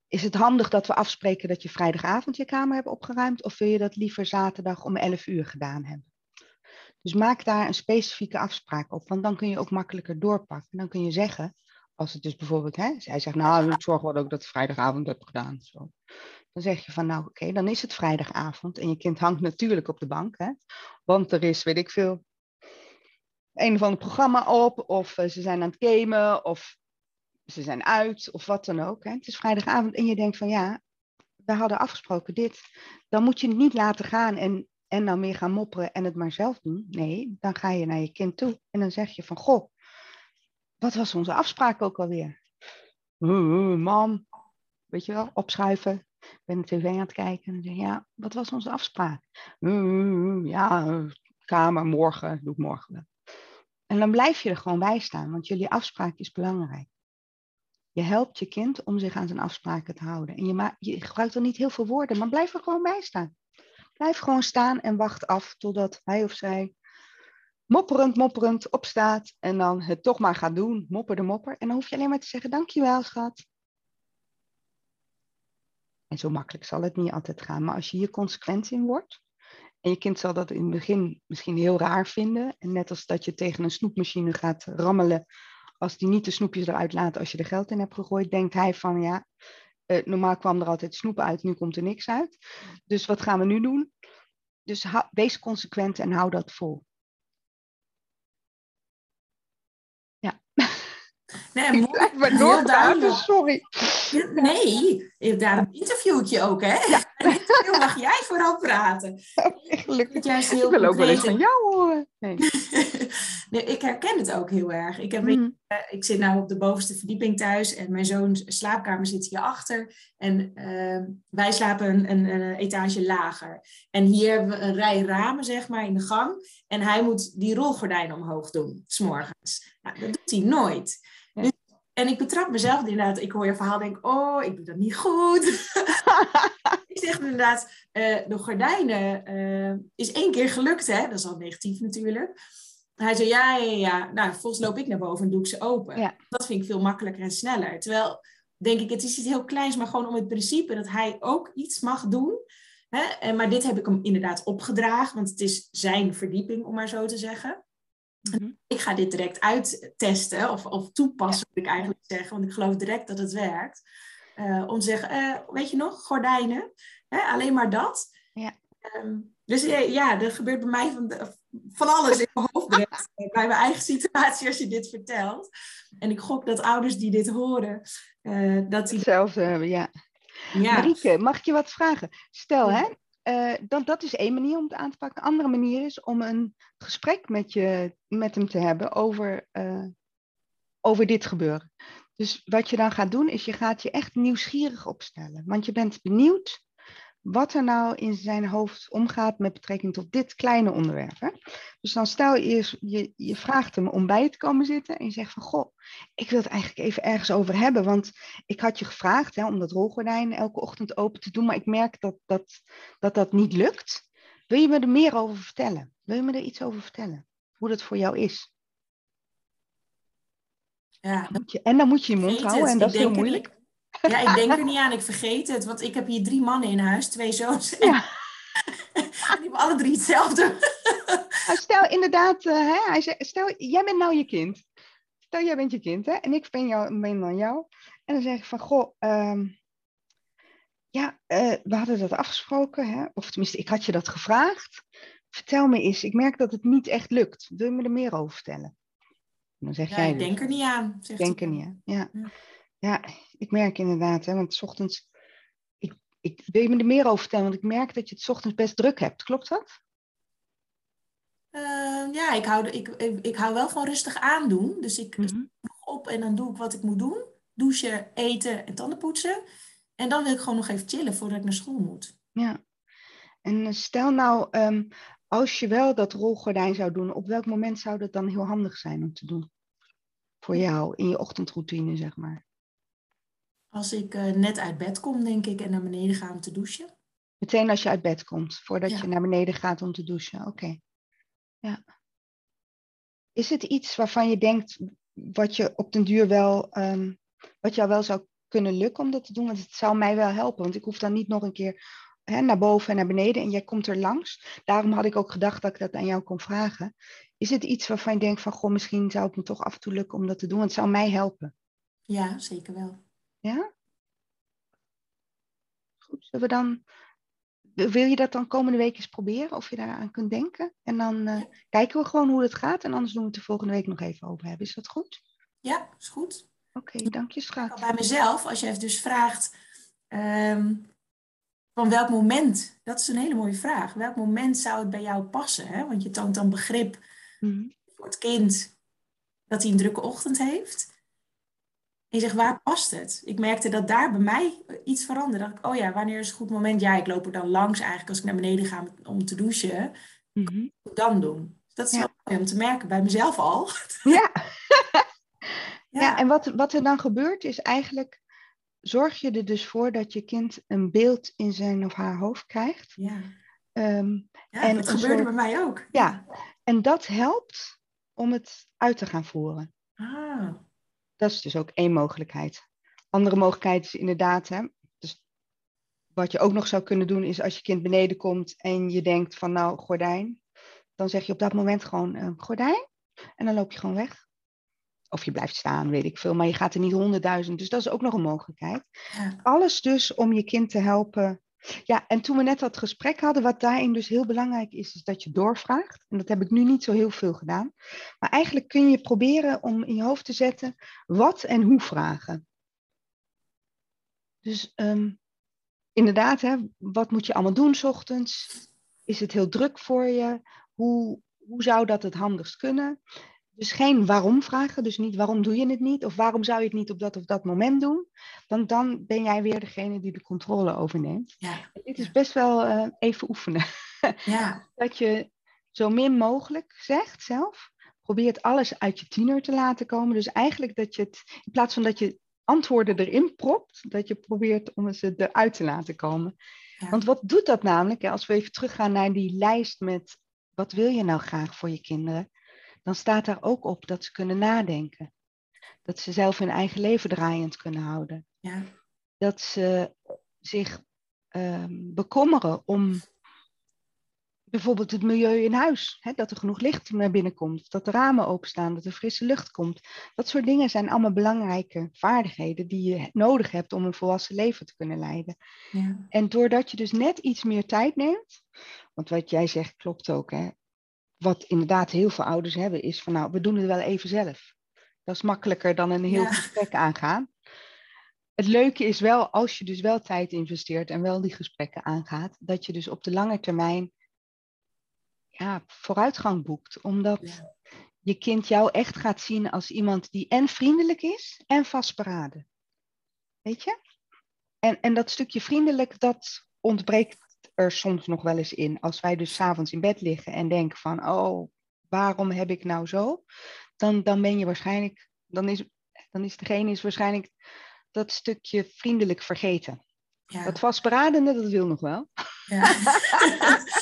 Is het handig dat we afspreken dat je vrijdagavond je kamer hebt opgeruimd? Of wil je dat liever zaterdag om 11 uur gedaan hebben? Dus maak daar een specifieke afspraak op, want dan kun je ook makkelijker doorpakken. Dan kun je zeggen, als het dus bijvoorbeeld, hè, zij zegt, nou, ik zorg wel ook dat vrijdagavond heb gedaan. Zo. Dan zeg je van, nou oké, dan is het vrijdagavond en je kind hangt natuurlijk op de bank, hè, want er is, weet ik veel, een of ander programma op, of eh, ze zijn aan het gamen, of ze zijn uit, of wat dan ook. Hè. Het is vrijdagavond en je denkt van, ja, we hadden afgesproken dit. Dan moet je het niet laten gaan en en dan meer gaan mopperen en het maar zelf doen. Nee, dan ga je naar je kind toe en dan zeg je van, goh, wat was onze afspraak ook alweer? Mam, weet je wel, opschuiven. Ik ben de tv aan het kijken en ja, wat was onze afspraak? Ja, kamer, morgen, doe ik morgen wel. En dan blijf je er gewoon bij staan, want jullie afspraak is belangrijk. Je helpt je kind om zich aan zijn afspraken te houden. En je, je gebruikt dan niet heel veel woorden, maar blijf er gewoon bij staan. Blijf gewoon staan en wacht af totdat hij of zij mopperend, mopperend opstaat en dan het toch maar gaat doen, mopper de mopper. En dan hoef je alleen maar te zeggen, dankjewel schat. En zo makkelijk zal het niet altijd gaan, maar als je hier consequent in wordt, en je kind zal dat in het begin misschien heel raar vinden, en net als dat je tegen een snoepmachine gaat rammelen, als die niet de snoepjes eruit laat als je er geld in hebt gegooid, denkt hij van ja, uh, normaal kwam er altijd snoep uit, nu komt er niks uit. Dus wat gaan we nu doen? Dus wees consequent en hou dat vol. Nee, mooi. maar doorpraten, sorry. Nee, daarom interview ik je ook, hè? Ja. Interview mag jij vooral praten. Gelukkig. Juist heel ik wil ook wel eens van jou horen. Nee. nee, ik herken het ook heel erg. Ik, heb, mm. ik zit nu op de bovenste verdieping thuis en mijn zoons slaapkamer zit hierachter. En uh, wij slapen een, een, een, etage lager. En hier hebben we een rij ramen, zeg maar, in de gang. En hij moet die rolgordijnen omhoog doen, s'morgens. Nou, dat doet hij nooit. En ik betrap mezelf inderdaad. Ik hoor je verhaal denk oh, ik doe dat niet goed. ik zeg inderdaad, uh, de gordijnen uh, is één keer gelukt, hè? Dat is al negatief natuurlijk. Hij zei, ja, ja, ja. Nou, volgens loop ik naar boven en doe ik ze open. Dat vind ik veel makkelijker en sneller. Terwijl, denk ik, het is iets heel kleins, maar gewoon om het principe dat hij ook iets mag doen. Hè? En, maar dit heb ik hem inderdaad opgedragen, want het is zijn verdieping, om maar zo te zeggen. Mhm. Ik ga dit direct uittesten of, of toepassen, moet ik eigenlijk zeggen, want ik geloof direct dat het werkt. Uh, om te zeggen, uh, weet je nog, gordijnen, hè? alleen maar dat. Ja. Um, dus ja, er gebeurt bij mij van, van alles in mijn hoofd bij mijn eigen situatie als je dit vertelt. En ik gok dat ouders die dit horen, uh, dat die... Hetzelfde hebben, ja. ja. Marieke, mag ik je wat vragen? Stel, hè, uh, dat, dat is één manier om het aan te pakken. Een andere manier is om een gesprek met, je, met hem te hebben over, uh, over dit gebeuren. Dus wat je dan gaat doen, is je gaat je echt nieuwsgierig opstellen. Want je bent benieuwd wat er nou in zijn hoofd omgaat met betrekking tot dit kleine onderwerp. Hè? Dus dan stel je, je, je vraagt hem om bij te komen zitten en je zegt van, goh, ik wil het eigenlijk even ergens over hebben, want ik had je gevraagd hè, om dat rolgordijn elke ochtend open te doen, maar ik merk dat dat, dat dat niet lukt. Wil je me er meer over vertellen? Wil je me er iets over vertellen? Hoe dat voor jou is? Ja. En dan moet je je mond houden en dat is heel moeilijk. Ja, ik denk er niet aan. Ik vergeet het. Want ik heb hier drie mannen in huis, twee zoons. Ja. die hebben alle drie hetzelfde. stel inderdaad, uh, hè, hij zegt, stel, jij bent nou je kind. Stel, jij bent je kind, hè? En ik ben, jou, ben dan jou. En dan zeg ik van, goh, um, ja, uh, we hadden dat afgesproken, hè? Of tenminste, ik had je dat gevraagd. Vertel me eens, ik merk dat het niet echt lukt. Wil je me er meer over vertellen? Dan zeg ja, jij ik denk er niet aan. Zegt denk er niet aan, ja. ja. Ja, ik merk inderdaad, hè, want s ochtends. Ik, ik wil je me er meer over vertellen, want ik merk dat je het s ochtends best druk hebt. Klopt dat? Uh, ja, ik hou, ik, ik, hou wel van rustig aandoen. Dus ik mm -hmm. op en dan doe ik wat ik moet doen: douchen, eten en tanden poetsen. En dan wil ik gewoon nog even chillen voordat ik naar school moet. Ja, en eh, stel nou, um, als je wel dat rolgordijn zou doen, op welk moment zou dat dan heel handig zijn om te doen? Voor jou in je ochtendroutine, zeg maar. Als ik uh, net uit bed kom, denk ik, en naar beneden ga om te douchen. Meteen als je uit bed komt, voordat je naar beneden gaat om te douchen. Oké. Ja. Is het iets waarvan je denkt, wat je op den duur wel, um, wat jou wel zou kunnen lukken om dat te doen? Want het zou mij wel helpen, want ik hoef dan niet nog een keer hè, naar boven en naar beneden en jij komt er langs. Daarom had ik ook gedacht dat ik dat aan jou kon vragen. Is het iets waarvan je denkt van, goh, misschien zou het me toch af en toe lukken om dat te doen? Want het zou mij helpen. Ja, zeker wel. Ja? Goed, zullen we dan... Wil je dat dan komende week eens proberen, of je daaraan kunt denken? En dan uh, kijken we gewoon hoe het gaat. En anders doen we het de volgende week nog even over hebben. Is dat goed? Ja, is goed. Oké, okay, dank je schat. Bij mezelf, als je dus vraagt... Um, van welk moment, dat is een hele mooie vraag. Welk moment zou het bij jou passen? Hè? Want je toont dan begrip mm voor het kind dat hij een drukke ochtend heeft. En je zegt, waar past het? Ik merkte dat daar bij mij iets veranderde. Dat ik, oh ja, wanneer is een goed moment? Ja, ik loop er dan langs eigenlijk als ik naar beneden ga om te douchen. Mm -hmm. dan doen? Dat is wel mooi om te merken bij mezelf al. Ja. ja. ja, en wat, wat er dan gebeurt is eigenlijk... Zorg je er dus voor dat je kind een beeld in zijn of haar hoofd krijgt. Ja, um, ja en dat gebeurde soort... bij mij ook. Ja, en dat helpt om het uit te gaan voeren. Ah. Dat is dus ook één mogelijkheid. Andere mogelijkheid is inderdaad, hè, dus wat je ook nog zou kunnen doen, is als je kind beneden komt en je denkt van nou, gordijn, dan zeg je op dat moment gewoon uh, gordijn en dan loop je gewoon weg. Of je blijft staan, weet ik veel, maar je gaat er niet honderdduizend. Dus dat is ook nog een mogelijkheid. Ja. Alles dus om je kind te helpen ja, en toen we net dat gesprek hadden, wat daarin dus heel belangrijk is, is dat je doorvraagt. En dat heb ik nu niet zo heel veel gedaan. Maar eigenlijk kun je proberen om in je hoofd te zetten wat en hoe vragen. Dus um, inderdaad, hè, wat moet je allemaal doen s ochtends? Is het heel druk voor je? Hoe, hoe zou dat het handigst kunnen? Dus geen waarom vragen, dus niet waarom doe je het niet of waarom zou je het niet op dat of dat moment doen. Want dan ben jij weer degene die de controle overneemt. Ja. Dit is best wel uh, even oefenen. Ja. dat je zo min mogelijk zegt zelf. Probeert alles uit je tiener te laten komen. Dus eigenlijk dat je het, in plaats van dat je antwoorden erin propt, dat je probeert om ze eruit te laten komen. Want wat doet dat namelijk? Als we even teruggaan naar die lijst met wat wil je nou graag voor je kinderen? Dan staat daar ook op dat ze kunnen nadenken. Dat ze zelf hun eigen leven draaiend kunnen houden. Ja. Dat ze zich uh, bekommeren om bijvoorbeeld het milieu in huis. Hè, dat er genoeg licht naar binnen komt, dat de ramen openstaan, dat er frisse lucht komt. Dat soort dingen zijn allemaal belangrijke vaardigheden die je nodig hebt om een volwassen leven te kunnen leiden. Ja. En doordat je dus net iets meer tijd neemt, want wat jij zegt klopt ook, hè, wat inderdaad heel veel ouders hebben, is van nou, we doen het wel even zelf. Dat is makkelijker dan een heel gesprek aangaan. Het leuke is wel, als je dus wel tijd investeert en wel die gesprekken aangaat, dat je dus op de lange termijn ja, vooruitgang boekt. Omdat je kind jou echt gaat zien als iemand die en vriendelijk is en vastberaden. Weet je? En, en dat stukje vriendelijk, dat ontbreekt er soms nog wel eens in. Als wij dus s'avonds in bed liggen en denken van, oh, waarom heb ik nou zo? Dan, dan ben je waarschijnlijk, dan is, dan is degene is waarschijnlijk dat stukje vriendelijk vergeten. Ja. Dat vastberadende, dat wil nog wel. Ja.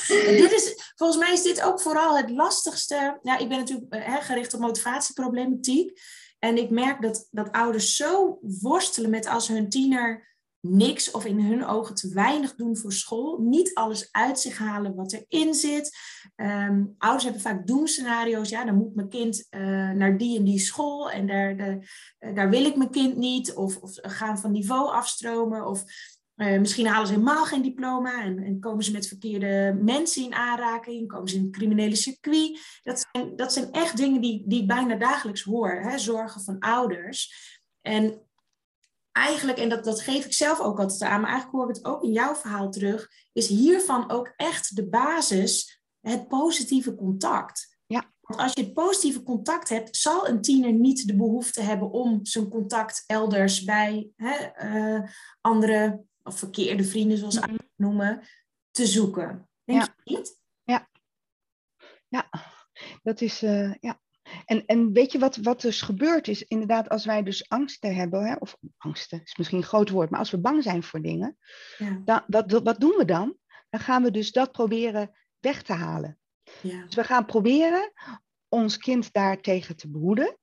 dit is, volgens mij is dit ook vooral het lastigste. Ja, ik ben natuurlijk hè, gericht op motivatieproblematiek. En ik merk dat, dat ouders zo worstelen met als hun tiener niks of in hun ogen te weinig doen voor school. Niet alles uit zich halen wat erin zit. Ehm, ouders hebben vaak doemscenario's. Ja, dan moet mijn kind uh, naar die en die school en daar, de, uh, daar wil ik mijn kind niet. Of, of gaan van niveau afstromen. Of uh, misschien halen ze helemaal geen diploma en, en, komen ze met verkeerde mensen in aanraking, komen ze in het criminele circuit. Dat zijn, dat zijn echt dingen die, die ik bijna dagelijks hoor, hè? zorgen van ouders. En eigenlijk, en dat, dat geef ik zelf ook altijd aan, maar eigenlijk hoor ik het ook in jouw verhaal terug, is hiervan ook echt de basis het positieve contact. Ja. Want als je het positieve contact hebt, zal een tiener niet de behoefte hebben om zijn contact elders bij hè, uh, andere of verkeerde vrienden, zoals ze het noemen, te zoeken. Denk ja. je niet? Ja. Ja, dat is, uh, ja. En, en weet je wat, wat dus gebeurt is, inderdaad, als wij dus angsten hebben, hè, of angsten is misschien een groot woord, maar als we bang zijn voor dingen, ja. dan, wat, wat doen we dan? Dan gaan we dus dat proberen weg te halen. Ja. Dus we gaan proberen ons kind daartegen te behoeden.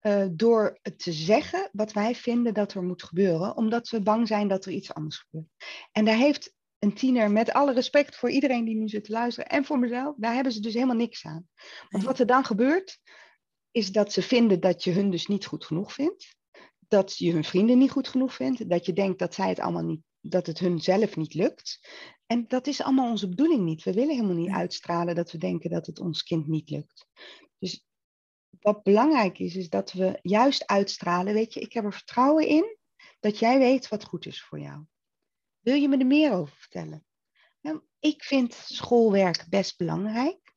Uh, door te zeggen wat wij vinden dat er moet gebeuren, omdat we bang zijn dat er iets anders gebeurt. En daar heeft een tiener, met alle respect voor iedereen die nu zit te luisteren en voor mezelf, daar hebben ze dus helemaal niks aan. Want wat er dan gebeurt, is dat ze vinden dat je hun dus niet goed genoeg vindt, dat je hun vrienden niet goed genoeg vindt, dat je denkt dat zij het allemaal niet, dat het hun zelf niet lukt. En dat is allemaal onze bedoeling niet. We willen helemaal niet uitstralen dat we denken dat het ons kind niet lukt. Dus wat belangrijk is, is dat we juist uitstralen, weet je, ik heb er vertrouwen in dat jij weet wat goed is voor jou. Wil je me er meer over vertellen? Nou, ik vind schoolwerk best belangrijk.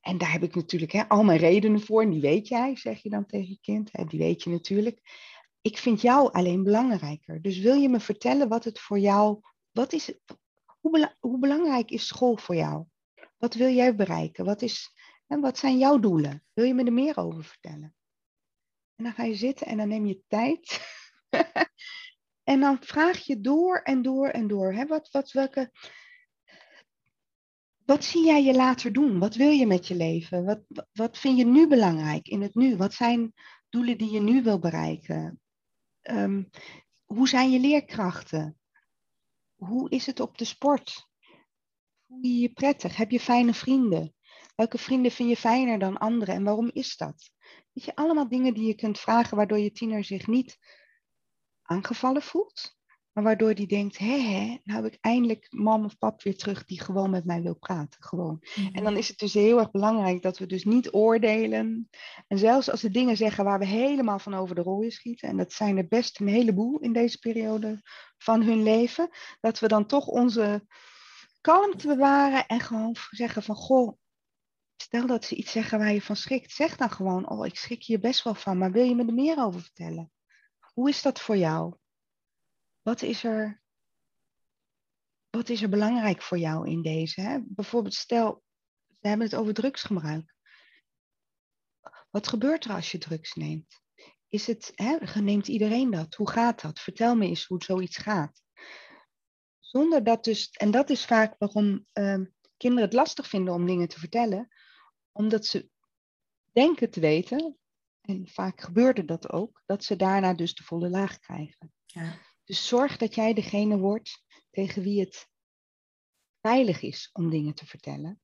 En daar heb ik natuurlijk hè, al mijn redenen voor, en die weet jij, zeg je dan tegen je kind. Hè, die weet je natuurlijk. Ik vind jou alleen belangrijker. Dus wil je me vertellen wat het voor jou, wat is, hoe, hoe belangrijk is school voor jou? Wat wil jij bereiken? Wat is, en wat zijn jouw doelen? Wil je me er meer over vertellen? En dan ga je zitten en dan neem je tijd. en dan vraag je door en door en door. Hè? Wat, wat, welke, wat zie jij je later doen? Wat wil je met je leven? Wat, wat, vind je nu belangrijk in het nu? Wat zijn doelen die je nu wil bereiken? Um, hoe zijn je leerkrachten? Hoe is het op de sport? Voel je je prettig? Heb je fijne vrienden? Welke vrienden vind je fijner dan anderen en waarom is dat? Weet je, allemaal dingen die je kunt vragen waardoor je tiener zich niet aangevallen voelt, maar waardoor die denkt, hé, hé, nou heb ik eindelijk mam of pap weer terug die gewoon met mij wil praten. Gewoon. Mhm. En dan is het dus heel erg belangrijk dat we dus niet oordelen. En zelfs als ze dingen zeggen waar we helemaal van over de rooien schieten, en dat zijn er best een heleboel in deze periode van hun leven, dat we dan toch onze kalm te bewaren en gewoon zeggen van, goh, stel dat ze iets zeggen waar je van schrikt, zeg dan gewoon, oh, ik schrik hier best wel van, maar wil je me er meer over vertellen? Hoe is dat voor jou? Wat is er, wat is er belangrijk voor jou in deze? Hè? Bijvoorbeeld, stel, we hebben het over drugsgebruik. Wat gebeurt er als je drugs neemt? Is het, hè, neemt iedereen dat? Hoe gaat dat? Vertel me eens hoe zoiets gaat. Zonder dat dus, en dat is vaak waarom uh, kinderen het lastig vinden om dingen te vertellen, omdat ze denken te weten, en vaak gebeurde dat ook, dat ze daarna dus de volle laag krijgen. Ja. Dus zorg dat jij degene wordt tegen wie het veilig is om dingen te vertellen.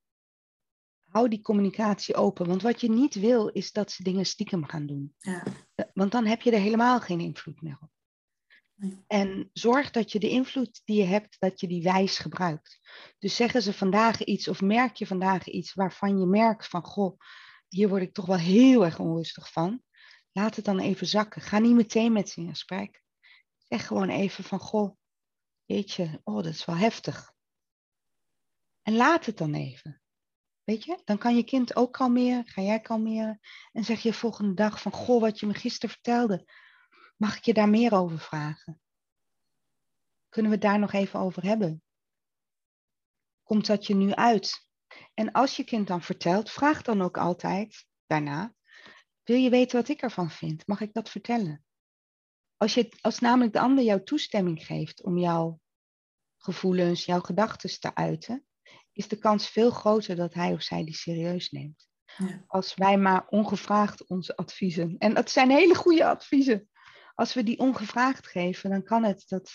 Hou die communicatie open, want wat je niet wil is dat ze dingen stiekem gaan doen. Ja. Want dan heb je er helemaal geen invloed meer op. En zorg dat je de invloed die je hebt, dat je die wijs gebruikt. Dus zeggen ze vandaag iets of merk je vandaag iets waarvan je merkt van, goh, hier word ik toch wel heel erg onrustig van. Laat het dan even zakken. Ga niet meteen met ze in gesprek. Zeg gewoon even van, goh, weet je, oh, dat is wel heftig. En laat het dan even. Weet je, dan kan je kind ook kalmeren, ga jij kalmeren. En zeg je volgende dag van, goh, wat je me gisteren vertelde, Mag ik je daar meer over vragen? Kunnen we het daar nog even over hebben? Komt dat je nu uit? En als je kind dan vertelt, vraag dan ook altijd daarna: Wil je weten wat ik ervan vind? Mag ik dat vertellen? Als, je, als namelijk de ander jouw toestemming geeft om jouw gevoelens, jouw gedachten te uiten, is de kans veel groter dat hij of zij die serieus neemt. Ja. Als wij maar ongevraagd onze adviezen, en dat zijn hele goede adviezen, als we die ongevraagd geven, dan kan het dat,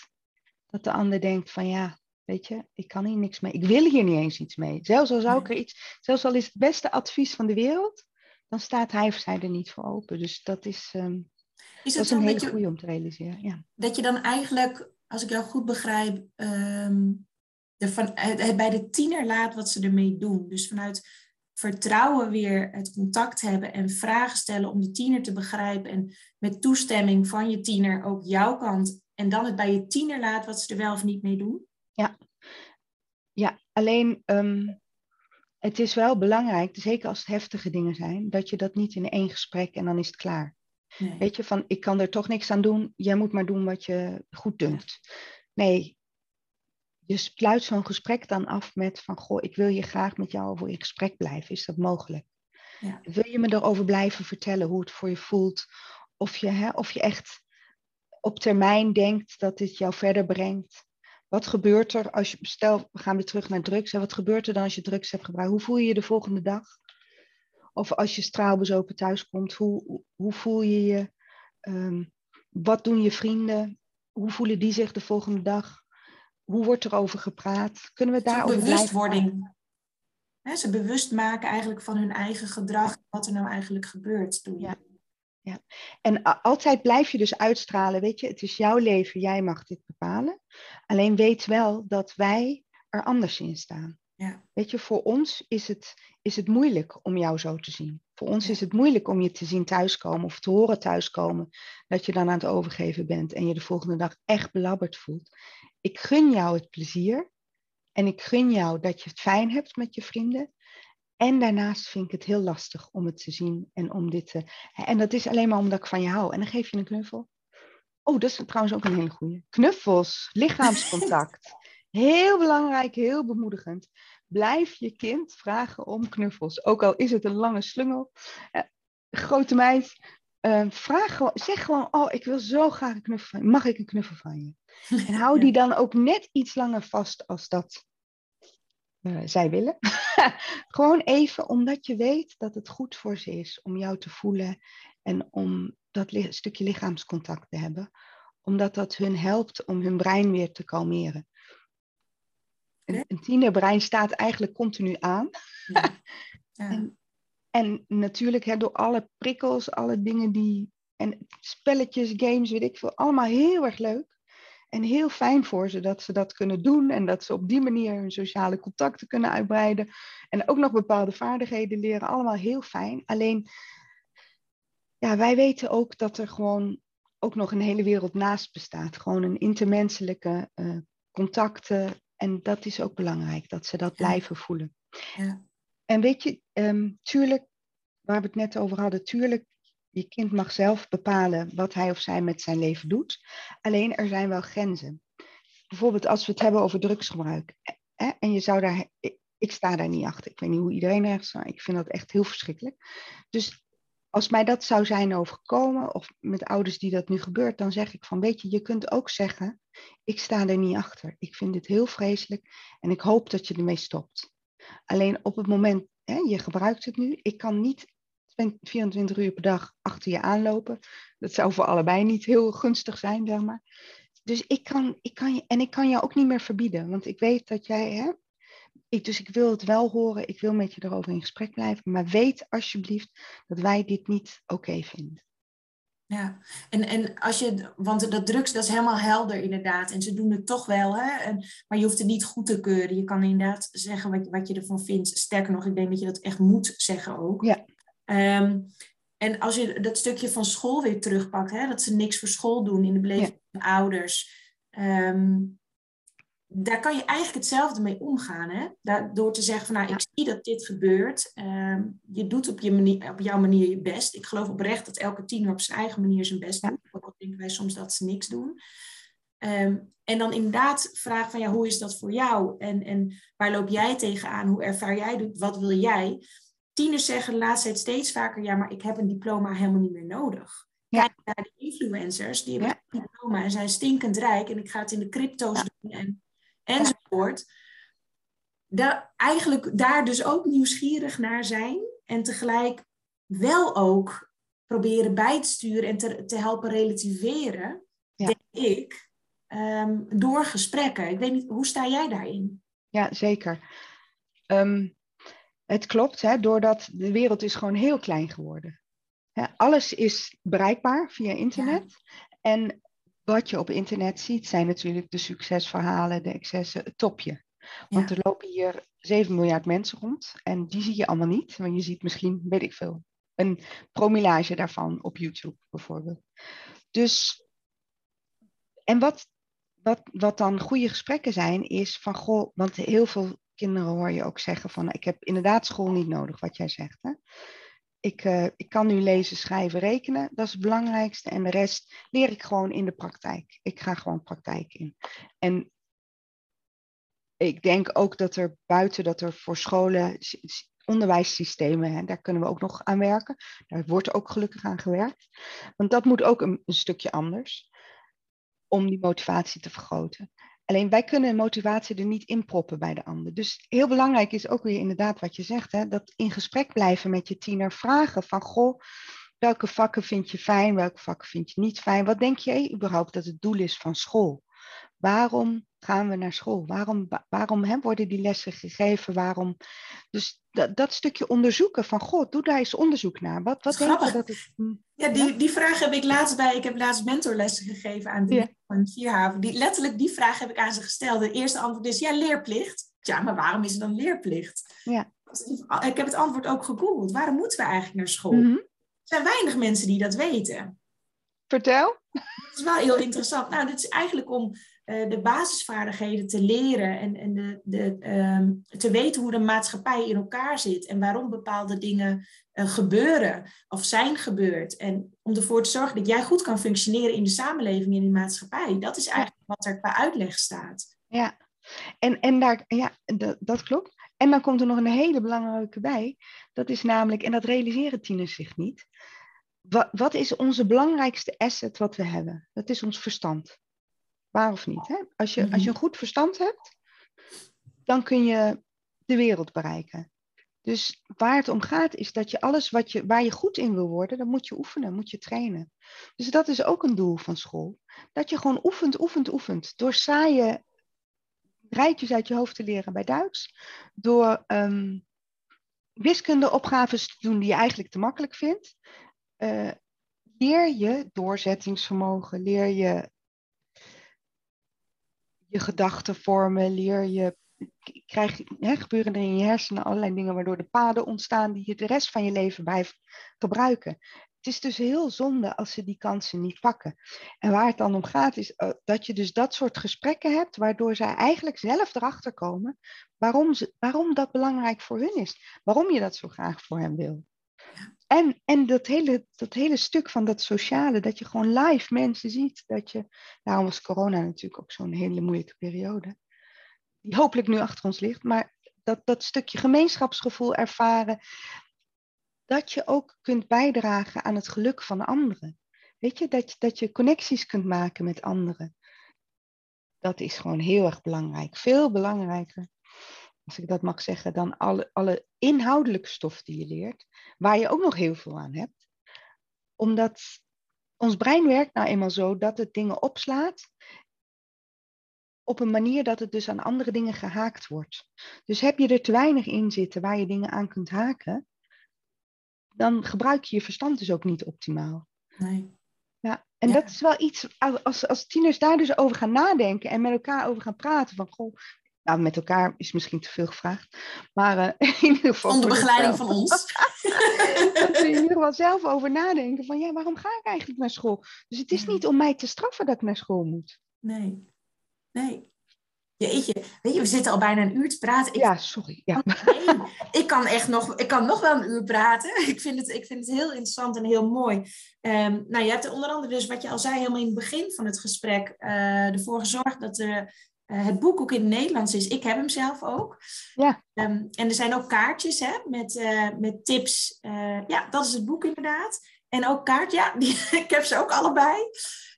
dat de ander denkt van ja, weet je, ik kan hier niks mee. Ik wil hier niet eens iets mee. Zelfs al zou ik er iets, zelfs al is het beste advies van de wereld, dan staat hij of zij er niet voor open. Dus dat is, um, is dat is een hele goede om te realiseren. Ja. Dat je dan eigenlijk, als ik jou goed begrijp, um, van, het bij de tiener laat wat ze ermee doen. Dus vanuit vertrouwen weer het contact hebben en vragen stellen om de tiener te begrijpen en met toestemming van je tiener ook jouw kant en dan het bij je tiener laat wat ze er wel of niet mee doen? Ja, ja alleen um, het is wel belangrijk, zeker als het heftige dingen zijn, dat je dat niet in één gesprek en dan is het klaar. Nee. Weet je, van ik kan er toch niks aan doen, jij moet maar doen wat je goed dunkt. Nee, je sluit zo'n gesprek dan af met van, goh, ik wil je graag met jou over in gesprek blijven. Is dat mogelijk? Ja. Wil je me erover blijven vertellen hoe het voor je voelt? Of je, hè, of je echt op termijn denkt dat dit jou verder brengt? Wat gebeurt er als je, stel, we gaan weer terug naar drugs. Hè, wat gebeurt er dan als je drugs hebt gebruikt? Hoe voel je je de volgende dag? Of als je straalbezopen thuis komt, hoe, hoe voel je je? Um, wat doen je vrienden? Hoe voelen die zich de volgende dag? Hoe wordt er over gepraat? Kunnen we daarover bewustwording. He, ze bewust maken eigenlijk van hun eigen gedrag, wat er nou eigenlijk gebeurt. Toen ja. Ja. En altijd blijf je dus uitstralen, weet je, het is jouw leven, jij mag dit bepalen. Alleen weet wel dat wij er anders in staan. Ja. Weet je, voor ons is het, is het moeilijk om jou zo te zien. Voor ons is het moeilijk om je te zien thuiskomen of te horen thuiskomen dat je dan aan het overgeven bent en je de volgende dag echt belabberd voelt ik gun jou het plezier en ik gun jou dat je het fijn hebt met je vrienden. En daarnaast vind ik het heel lastig om het te zien en om dit te. En dat is alleen maar omdat ik van je hou. En dan geef je een knuffel. Oh, dat is trouwens ook een hele goede. Knuffels, lichaamscontact. Heel belangrijk, heel bemoedigend. Blijf je kind vragen om knuffels. Ook al is het een lange slungel. Eh, grote meid, uh, vraag gewoon, zeg gewoon, oh, ik wil zo graag een knuffel van je. Mag ik een knuffel van je? En hou die dan ook net iets langer vast als dat uh, zij willen. gewoon even omdat je weet dat het goed voor ze is om jou te voelen en om dat li stukje lichaamscontact te hebben. Omdat dat hun helpt om hun brein weer te kalmeren. Een, een tienerbrein staat eigenlijk continu aan. Ja. Ja. En en natuurlijk hè, door alle prikkels, alle dingen die. En spelletjes, games, weet ik veel. Allemaal heel erg leuk. En heel fijn voor ze dat ze dat kunnen doen. En dat ze op die manier hun sociale contacten kunnen uitbreiden. En ook nog bepaalde vaardigheden leren. Allemaal heel fijn. Alleen, ja, wij weten ook dat er gewoon ook nog een hele wereld naast bestaat. Gewoon een intermenselijke uh, contacten. En dat is ook belangrijk, dat ze dat blijven voelen. Ja. En weet je, um, tuurlijk, waar we het net over hadden, tuurlijk, je kind mag zelf bepalen wat hij of zij met zijn leven doet. Alleen er zijn wel grenzen. Bijvoorbeeld als we het hebben over drugsgebruik. Hè, en je zou daar, ik sta daar niet achter. Ik weet niet hoe iedereen er staat. Ik vind dat echt heel verschrikkelijk. Dus als mij dat zou zijn overkomen, of met ouders die dat nu gebeurt, dan zeg ik van, weet je, je kunt ook zeggen, ik sta er niet achter. Ik vind dit heel vreselijk en ik hoop dat je ermee stopt. Alleen op het moment, hè, je gebruikt het nu, ik kan niet 24 uur per dag achter je aanlopen. Dat zou voor allebei niet heel gunstig zijn, zeg maar. Dus ik kan, ik kan je, en ik kan jou ook niet meer verbieden, want ik weet dat jij, hè, ik, dus ik wil het wel horen, ik wil met je erover in gesprek blijven, maar weet alsjeblieft dat wij dit niet oké vinden. Ja, en, en als je, want dat drugs, dat is helemaal helder inderdaad. En ze doen het toch wel, hè? En, maar je hoeft het niet goed te keuren. Je kan inderdaad zeggen wat, wat je ervan vindt. Sterker nog, ik denk dat je dat echt moet zeggen ook. Ja. Ehm, en als je dat stukje van school weer terugpakt, hè, dat ze niks voor school doen in de beleving van ouders. Ehm, daar kan je eigenlijk hetzelfde mee omgaan. Hè? door te zeggen van nou, ik zie dat dit gebeurt. Ehm, je doet op, je manier, op jouw manier je best. Ik geloof oprecht dat elke tiener op zijn eigen manier zijn best doet. Ook al denken wij soms dat ze niks doen. En dan inderdaad vragen van ja, hoe is dat voor jou? En, en waar loop jij tegenaan? Hoe ervaar jij het? Wat wil jij? Tieners zeggen de laatste tijd steeds vaker, ja, maar ik heb een diploma helemaal niet meer nodig. Kijk naar de influencers, die hebben een diploma en zijn stinkend rijk. En ik ga het in de crypto's doen en enzovoort. Daar, eigenlijk daar dus ook nieuwsgierig naar zijn en tegelijk wel ook proberen bij te sturen en te, te helpen relativeren, denk ik, um, door gesprekken. Ik weet niet, hoe sta jij daarin? Ja, zeker. Ehm, het klopt, hè, doordat de wereld is gewoon heel klein geworden. alles is bereikbaar via internet. En wat je op internet ziet, zijn natuurlijk de succesverhalen, de excessen, het topje. Want er lopen hier 7 miljard mensen rond en die zie je allemaal niet. Want je ziet misschien, weet ik veel, een promillage daarvan op YouTube bijvoorbeeld. Dus, en wat, wat, wat dan goede gesprekken zijn, is van goh, want heel veel kinderen hoor je ook zeggen van ik heb inderdaad school niet nodig, wat jij zegt. Hè? ik, uh, ik kan nu lezen, schrijven, rekenen. Dat is het belangrijkste. En de rest leer ik gewoon in de praktijk. Ik ga gewoon praktijk in. En ik denk ook dat er buiten dat er voor scholen onderwijssystemen, hè, daar kunnen we ook nog aan werken. Daar wordt ook gelukkig aan gewerkt. Want dat moet ook een stukje anders om die motivatie te vergroten. Alleen wij kunnen motivatie er niet in proppen bij de ander. Dus heel belangrijk is ook weer inderdaad wat je zegt, hè, dat in gesprek blijven met je tiener, vragen van goh, welke vakken vind je fijn, welke vakken vind je niet fijn? Wat denk jij überhaupt dat het doel is van school? Waarom gaan we naar school? Waarom, waarom hè, worden die lessen gegeven? Waarom? Dus dat, dat stukje onderzoeken van, god, doe daar eens onderzoek naar. Wat, wat denk je dat het... Hm, ja, die, die vraag heb ik laatst bij, ik heb laatst mentorlessen gegeven aan die van Vierhaven. Die, letterlijk die vraag heb ik aan ze gesteld. De eerste antwoord is, ja, leerplicht. Ja, maar waarom is er dan leerplicht? Ja. Ik heb het antwoord ook gegoogeld. Waarom moeten we eigenlijk naar school? Mhm. Er zijn weinig mensen die dat weten. Vertel. Dat is wel heel interessant. Nou, dit is eigenlijk om uh, de basisvaardigheden te leren en, en de, de, um, te weten hoe de maatschappij in elkaar zit en waarom bepaalde dingen uh, gebeuren of zijn gebeurd. En om ervoor te zorgen dat jij goed kan functioneren in de samenleving en in de maatschappij. Dat is eigenlijk wat er qua uitleg staat. Ja, en, en daar, ja, dat, dat klopt. En dan komt er nog een hele belangrijke bij. Dat is namelijk, en dat realiseren tieners zich niet. Wat, wat is onze belangrijkste asset wat we hebben? Dat is ons verstand. Waar of niet? Hè? Als, je, als je mhm. een goed verstand hebt, dan kun je de wereld bereiken. Dus waar het om gaat is dat je alles wat je, waar je goed in wil worden, dan moet je oefenen, moet je trainen. Dus dat is ook een doel van school. Dat je gewoon oefent, oefent, oefent. Door saaie rijtjes uit je hoofd te leren bij Duits. Door um, wiskundeopgaves te doen die je eigenlijk te makkelijk vindt. Uh, leer je doorzettingsvermogen, leer je je gedachten vormen, leer je, krijg, hè, gebeuren er in je hersenen allerlei dingen waardoor de paden ontstaan die je de rest van je leven blijft gebruiken. is dus heel zonde als ze die kansen niet pakken. En waar het dan om gaat, is eh, dat je dus dat soort gesprekken hebt, waardoor zij eigenlijk zelf erachter komen waarom, ze, waarom dat belangrijk voor hun is. Waarom je dat zo graag voor hen wil. En, en dat, hele, dat hele stuk van dat sociale, dat je gewoon live mensen ziet. Dat je, daarom was corona natuurlijk ook zo'n hele moeilijke periode. Die hopelijk nu achter ons ligt. Maar dat, dat stukje gemeenschapsgevoel ervaren. Dat je ook kunt bijdragen aan het geluk van anderen. Weet je, dat, dat je connecties kunt maken met anderen. Dat is gewoon heel erg belangrijk. Veel belangrijker als ik dat mag zeggen, dan alle, alle inhoudelijke stof die je leert, waar je ook nog heel veel aan hebt. Omdat ons brein werkt nou eenmaal zo dat het dingen opslaat op een manier dat het dus aan andere dingen gehaakt wordt. Dus heb je er te weinig in zitten waar je dingen aan kunt haken, dan gebruik je je verstand dus ook niet optimaal. Nee. Ja, en dat is wel iets, als, als tieners daar dus over gaan nadenken en met elkaar over gaan praten, van goh, nou, met elkaar is misschien te veel gevraagd. Maar uh, in ieder geval. Onder begeleiding van ons. dat ze in ieder geval zelf over nadenken: van ja, waarom ga ik eigenlijk naar school? Dus het is niet om mij te straffen dat ik naar school moet. Nee. Nee. Jeetje, weet je, we zitten al bijna een uur te praten. Ik, ja, sorry. Ja. ik kan echt nog, ik kan nog wel een uur praten. Ik vind het, ik vind het heel interessant en heel mooi. Um, nou, je hebt onder andere dus, wat je al zei, helemaal in het begin van het gesprek, uh, ervoor gezorgd dat er het boek ook in het Nederlands is. Ik heb hem zelf ook. Ja. Um, en er zijn ook kaartjes hè, met, uh, met tips. Uh, ja, dat is het boek inderdaad. En ook kaart, ja, die, ik heb ze ook allebei.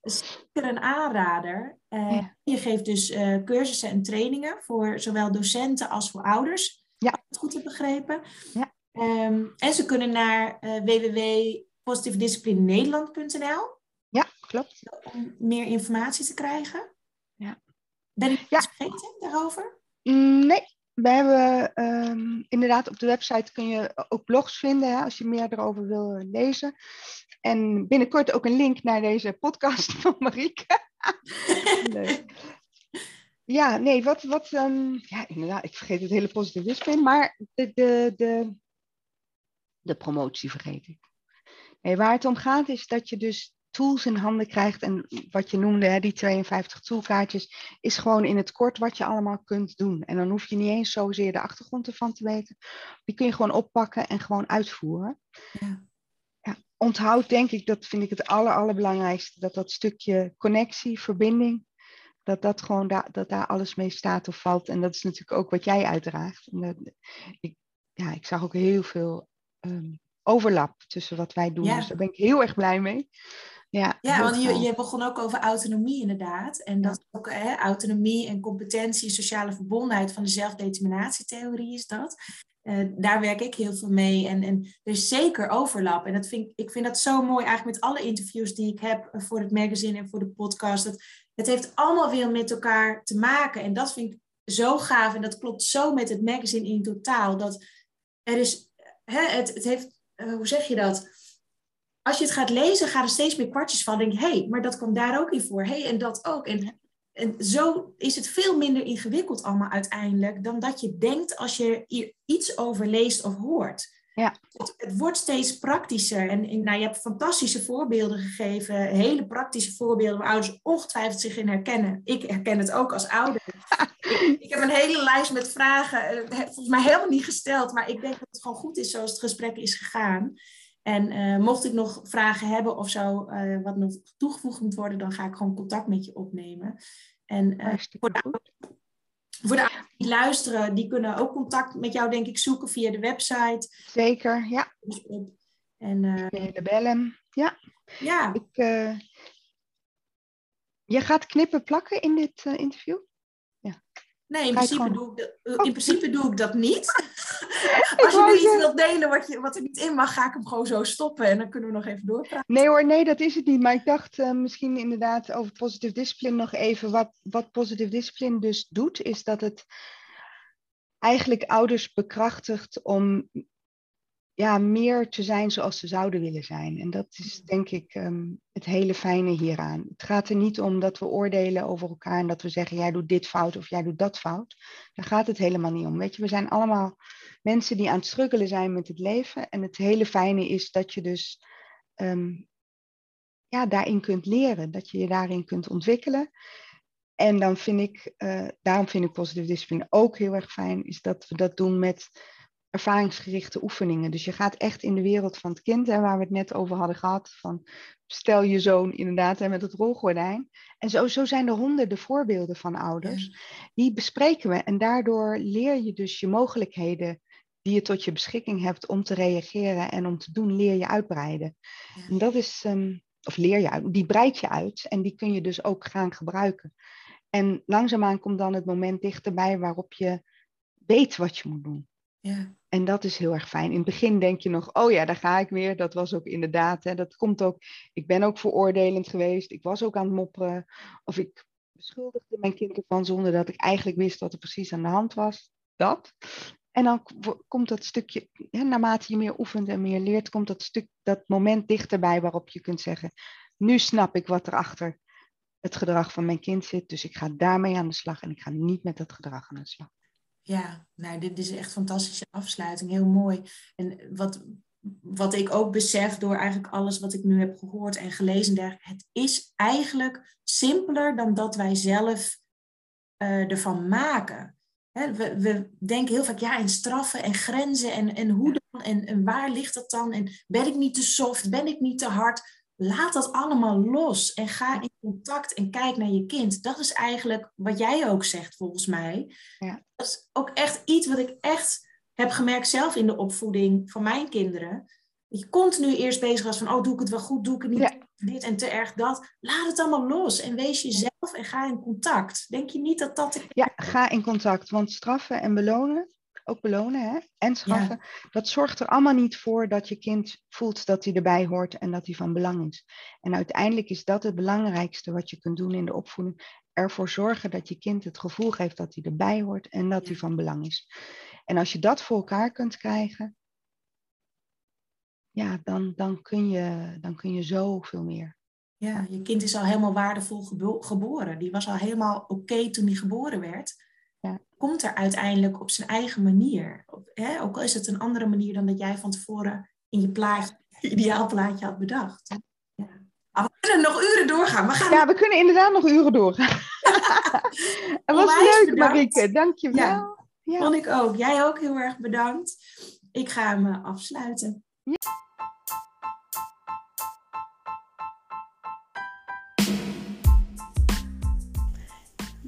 Zeker een aanrader. Ja. Je geeft dus cursussen en trainingen voor zowel docenten als voor ouders. Ja. Als ik het goed heb begrepen. Ja. Um, en ze kunnen naar www.positiefdisciplinenederland.nl. Ja, klopt. Om meer informatie te krijgen. Ja. Ben ik iets vergeten daarover? Mm, nee, we hebben um, inderdaad op de website kun je ook blogs vinden hè, als je meer erover wil lezen. En binnenkort ook een link naar deze podcast van Marieke. Leuk. Ja, nee, wat, wat um, ja, inderdaad, ik vergeet het hele positivisme, maar de, de, de, de promotie vergeet ik. Nee, waar het om gaat is dat je dus tools in handen krijgt. En wat je noemde, hè, die 52 toolkaartjes, is gewoon in het kort wat je allemaal kunt doen. En dan hoef je niet eens zozeer de achtergrond ervan te weten. Die kun je gewoon oppakken en gewoon uitvoeren. Ja. Ja, onthoud denk ik, dat vind ik het aller, allerbelangrijkste, dat dat stukje connectie, verbinding, dat dat gewoon da dat daar alles mee staat of valt. En dat is natuurlijk ook wat jij uitdraagt. En dat, ik, ja, ik zag ook heel veel um, overlap tussen wat wij doen. Ja. Dus daar ben ik heel erg blij mee. Ja, ja want je, je begon ook over autonomie inderdaad. En dat ook hè, autonomie en competentie, sociale verbondenheid van de zelfdeterminatietheorie is dat. Uh, daar werk ik heel veel mee. En, en er is zeker overlap. En dat vind, ik vind dat zo mooi eigenlijk met alle interviews die ik heb voor het magazine en voor de podcast. Dat, het heeft allemaal weer met elkaar te maken. En dat vind ik zo gaaf. En dat klopt zo met het magazine in totaal. Dat er is, hè, het, het heeft, uh, hoe zeg je dat? Als je het gaat lezen, gaan er steeds meer kwartjes van. Denk hé, hey, maar dat kwam daar ook in voor. Hé, hey, en dat ook. En, en zo is het veel minder ingewikkeld allemaal uiteindelijk... dan dat je denkt als je hier iets over leest of hoort. Ja. Het, het wordt steeds praktischer. En, en nou, je hebt fantastische voorbeelden gegeven. Hele praktische voorbeelden waar ouders ongetwijfeld zich in herkennen. Ik herken het ook als ouder. ik, ik heb een hele lijst met vragen. Volgens mij helemaal niet gesteld. Maar ik denk dat het gewoon goed is zoals het gesprek is gegaan. En uh, mocht ik nog vragen hebben of zo, uh, wat nog toegevoegd moet worden, dan ga ik gewoon contact met je opnemen. En uh, voor, de, voor de die luisteren, die kunnen ook contact met jou, denk ik, zoeken via de website. Zeker, ja. En, de bellen, ja. Ja. Ik, je gaat knippen plakken in dit interview? Nee, in principe, doe ik dat, in principe doe ik dat niet. Als je nu iets wilt delen wat, je, wat er niet in mag, ga ik hem gewoon zo stoppen en dan kunnen we nog even doorpraten. Nee hoor, nee, dat is het niet. Maar ik dacht uh, misschien inderdaad over positive discipline nog even. Wat, wat positive discipline dus doet, is dat het eigenlijk ouders bekrachtigt om ja, meer te zijn zoals ze zouden willen zijn. En dat is denk ik um, het hele fijne hieraan. Het gaat er niet om dat we oordelen over elkaar en dat we zeggen, jij doet dit fout of jij doet dat fout. Daar gaat het helemaal niet om. Weet je, we zijn allemaal mensen die aan het struggelen zijn met het leven. En het hele fijne is dat je dus ehm, ja, daarin kunt leren, dat je je daarin kunt ontwikkelen. En dan vind ik, uh, daarom vind ik positieve discipline ook heel erg fijn, is dat we dat doen met ervaringsgerichte oefeningen. Dus je gaat echt in de wereld van het kind, hè, waar we het net over hadden gehad, van stel je zoon inderdaad hè, met het rolgordijn. En zo, zo zijn er honderden voorbeelden van ouders. Die bespreken we en daardoor leer je dus je mogelijkheden die je tot je beschikking hebt om te reageren en om te doen, leer je uitbreiden. En dat is, um, of leer je uit, die breid je uit en die kun je dus ook gaan gebruiken. En langzaamaan komt dan het moment dichterbij waarop je weet wat je moet doen. En dat is heel erg fijn. In het begin denk je nog, oh ja, daar ga ik weer. Dat was ook inderdaad, hè, dat komt ook. Ik ben ook veroordelend geweest. Ik was ook aan het mopperen. Of ik beschuldigde mijn kind ervan zonder dat ik eigenlijk wist wat er precies aan de hand was. Dat. En dan komt dat stukje, hè, naarmate je meer oefent en meer leert, komt dat stuk, dat moment dichterbij waarop je kunt zeggen, nu snap ik wat er achter het gedrag van mijn kind zit. Dus ik ga daarmee aan de slag en ik ga niet met dat gedrag aan de slag. Ja, nou, dit is echt een fantastische afsluiting. Heel mooi. En wat, wat ik ook besef door eigenlijk alles wat ik nu heb gehoord en gelezen, daar, het is eigenlijk simpeler dan dat wij zelf uh, ervan maken. we, we, denken heel vaak ja, in straffen en grenzen en, en hoe dan en, en waar ligt dat dan? En ben ik niet te soft? Ben ik niet te hard? Laat dat allemaal los en ga in contact en kijk naar je kind. Dat is eigenlijk wat jij ook zegt, volgens mij. Ja. Dat is ook echt iets wat ik echt heb gemerkt zelf in de opvoeding van mijn kinderen. Dat je continu eerst bezig was van, oh, doe ik het wel goed, doe ik het niet, dit en te erg dat. Laat het allemaal los en wees jezelf en ga in contact. Denk je niet dat dat... Ja, ga in contact, want straffen en belonen, ook belonen hè? en schaffen. Dat zorgt er allemaal niet voor dat je kind voelt dat hij erbij hoort en dat hij van belang is. En uiteindelijk is dat het belangrijkste wat je kunt doen in de opvoeding. Ervoor zorgen dat je kind het gevoel geeft dat hij erbij hoort en dat hij van belang is. En als je dat voor elkaar kunt krijgen, ja, dan, dan, kun, je, dan kun je zoveel meer. Ja, je kind is al helemaal waardevol geboren. Die was al helemaal oké toen hij geboren werd. Komt er uiteindelijk op zijn eigen manier. Hè? Ook al is het een andere manier dan dat jij van tevoren in je plaatje, ideaal plaatje had bedacht. Ja. Maar we kunnen nog uren doorgaan. We gaan... Ja, we kunnen inderdaad nog uren doorgaan. Het was leuk, bedankt. Marieke. Dank je wel. Ja, ja, vond ik ook. Jij ook heel erg bedankt. Ik ga hem eh, afsluiten. Ja.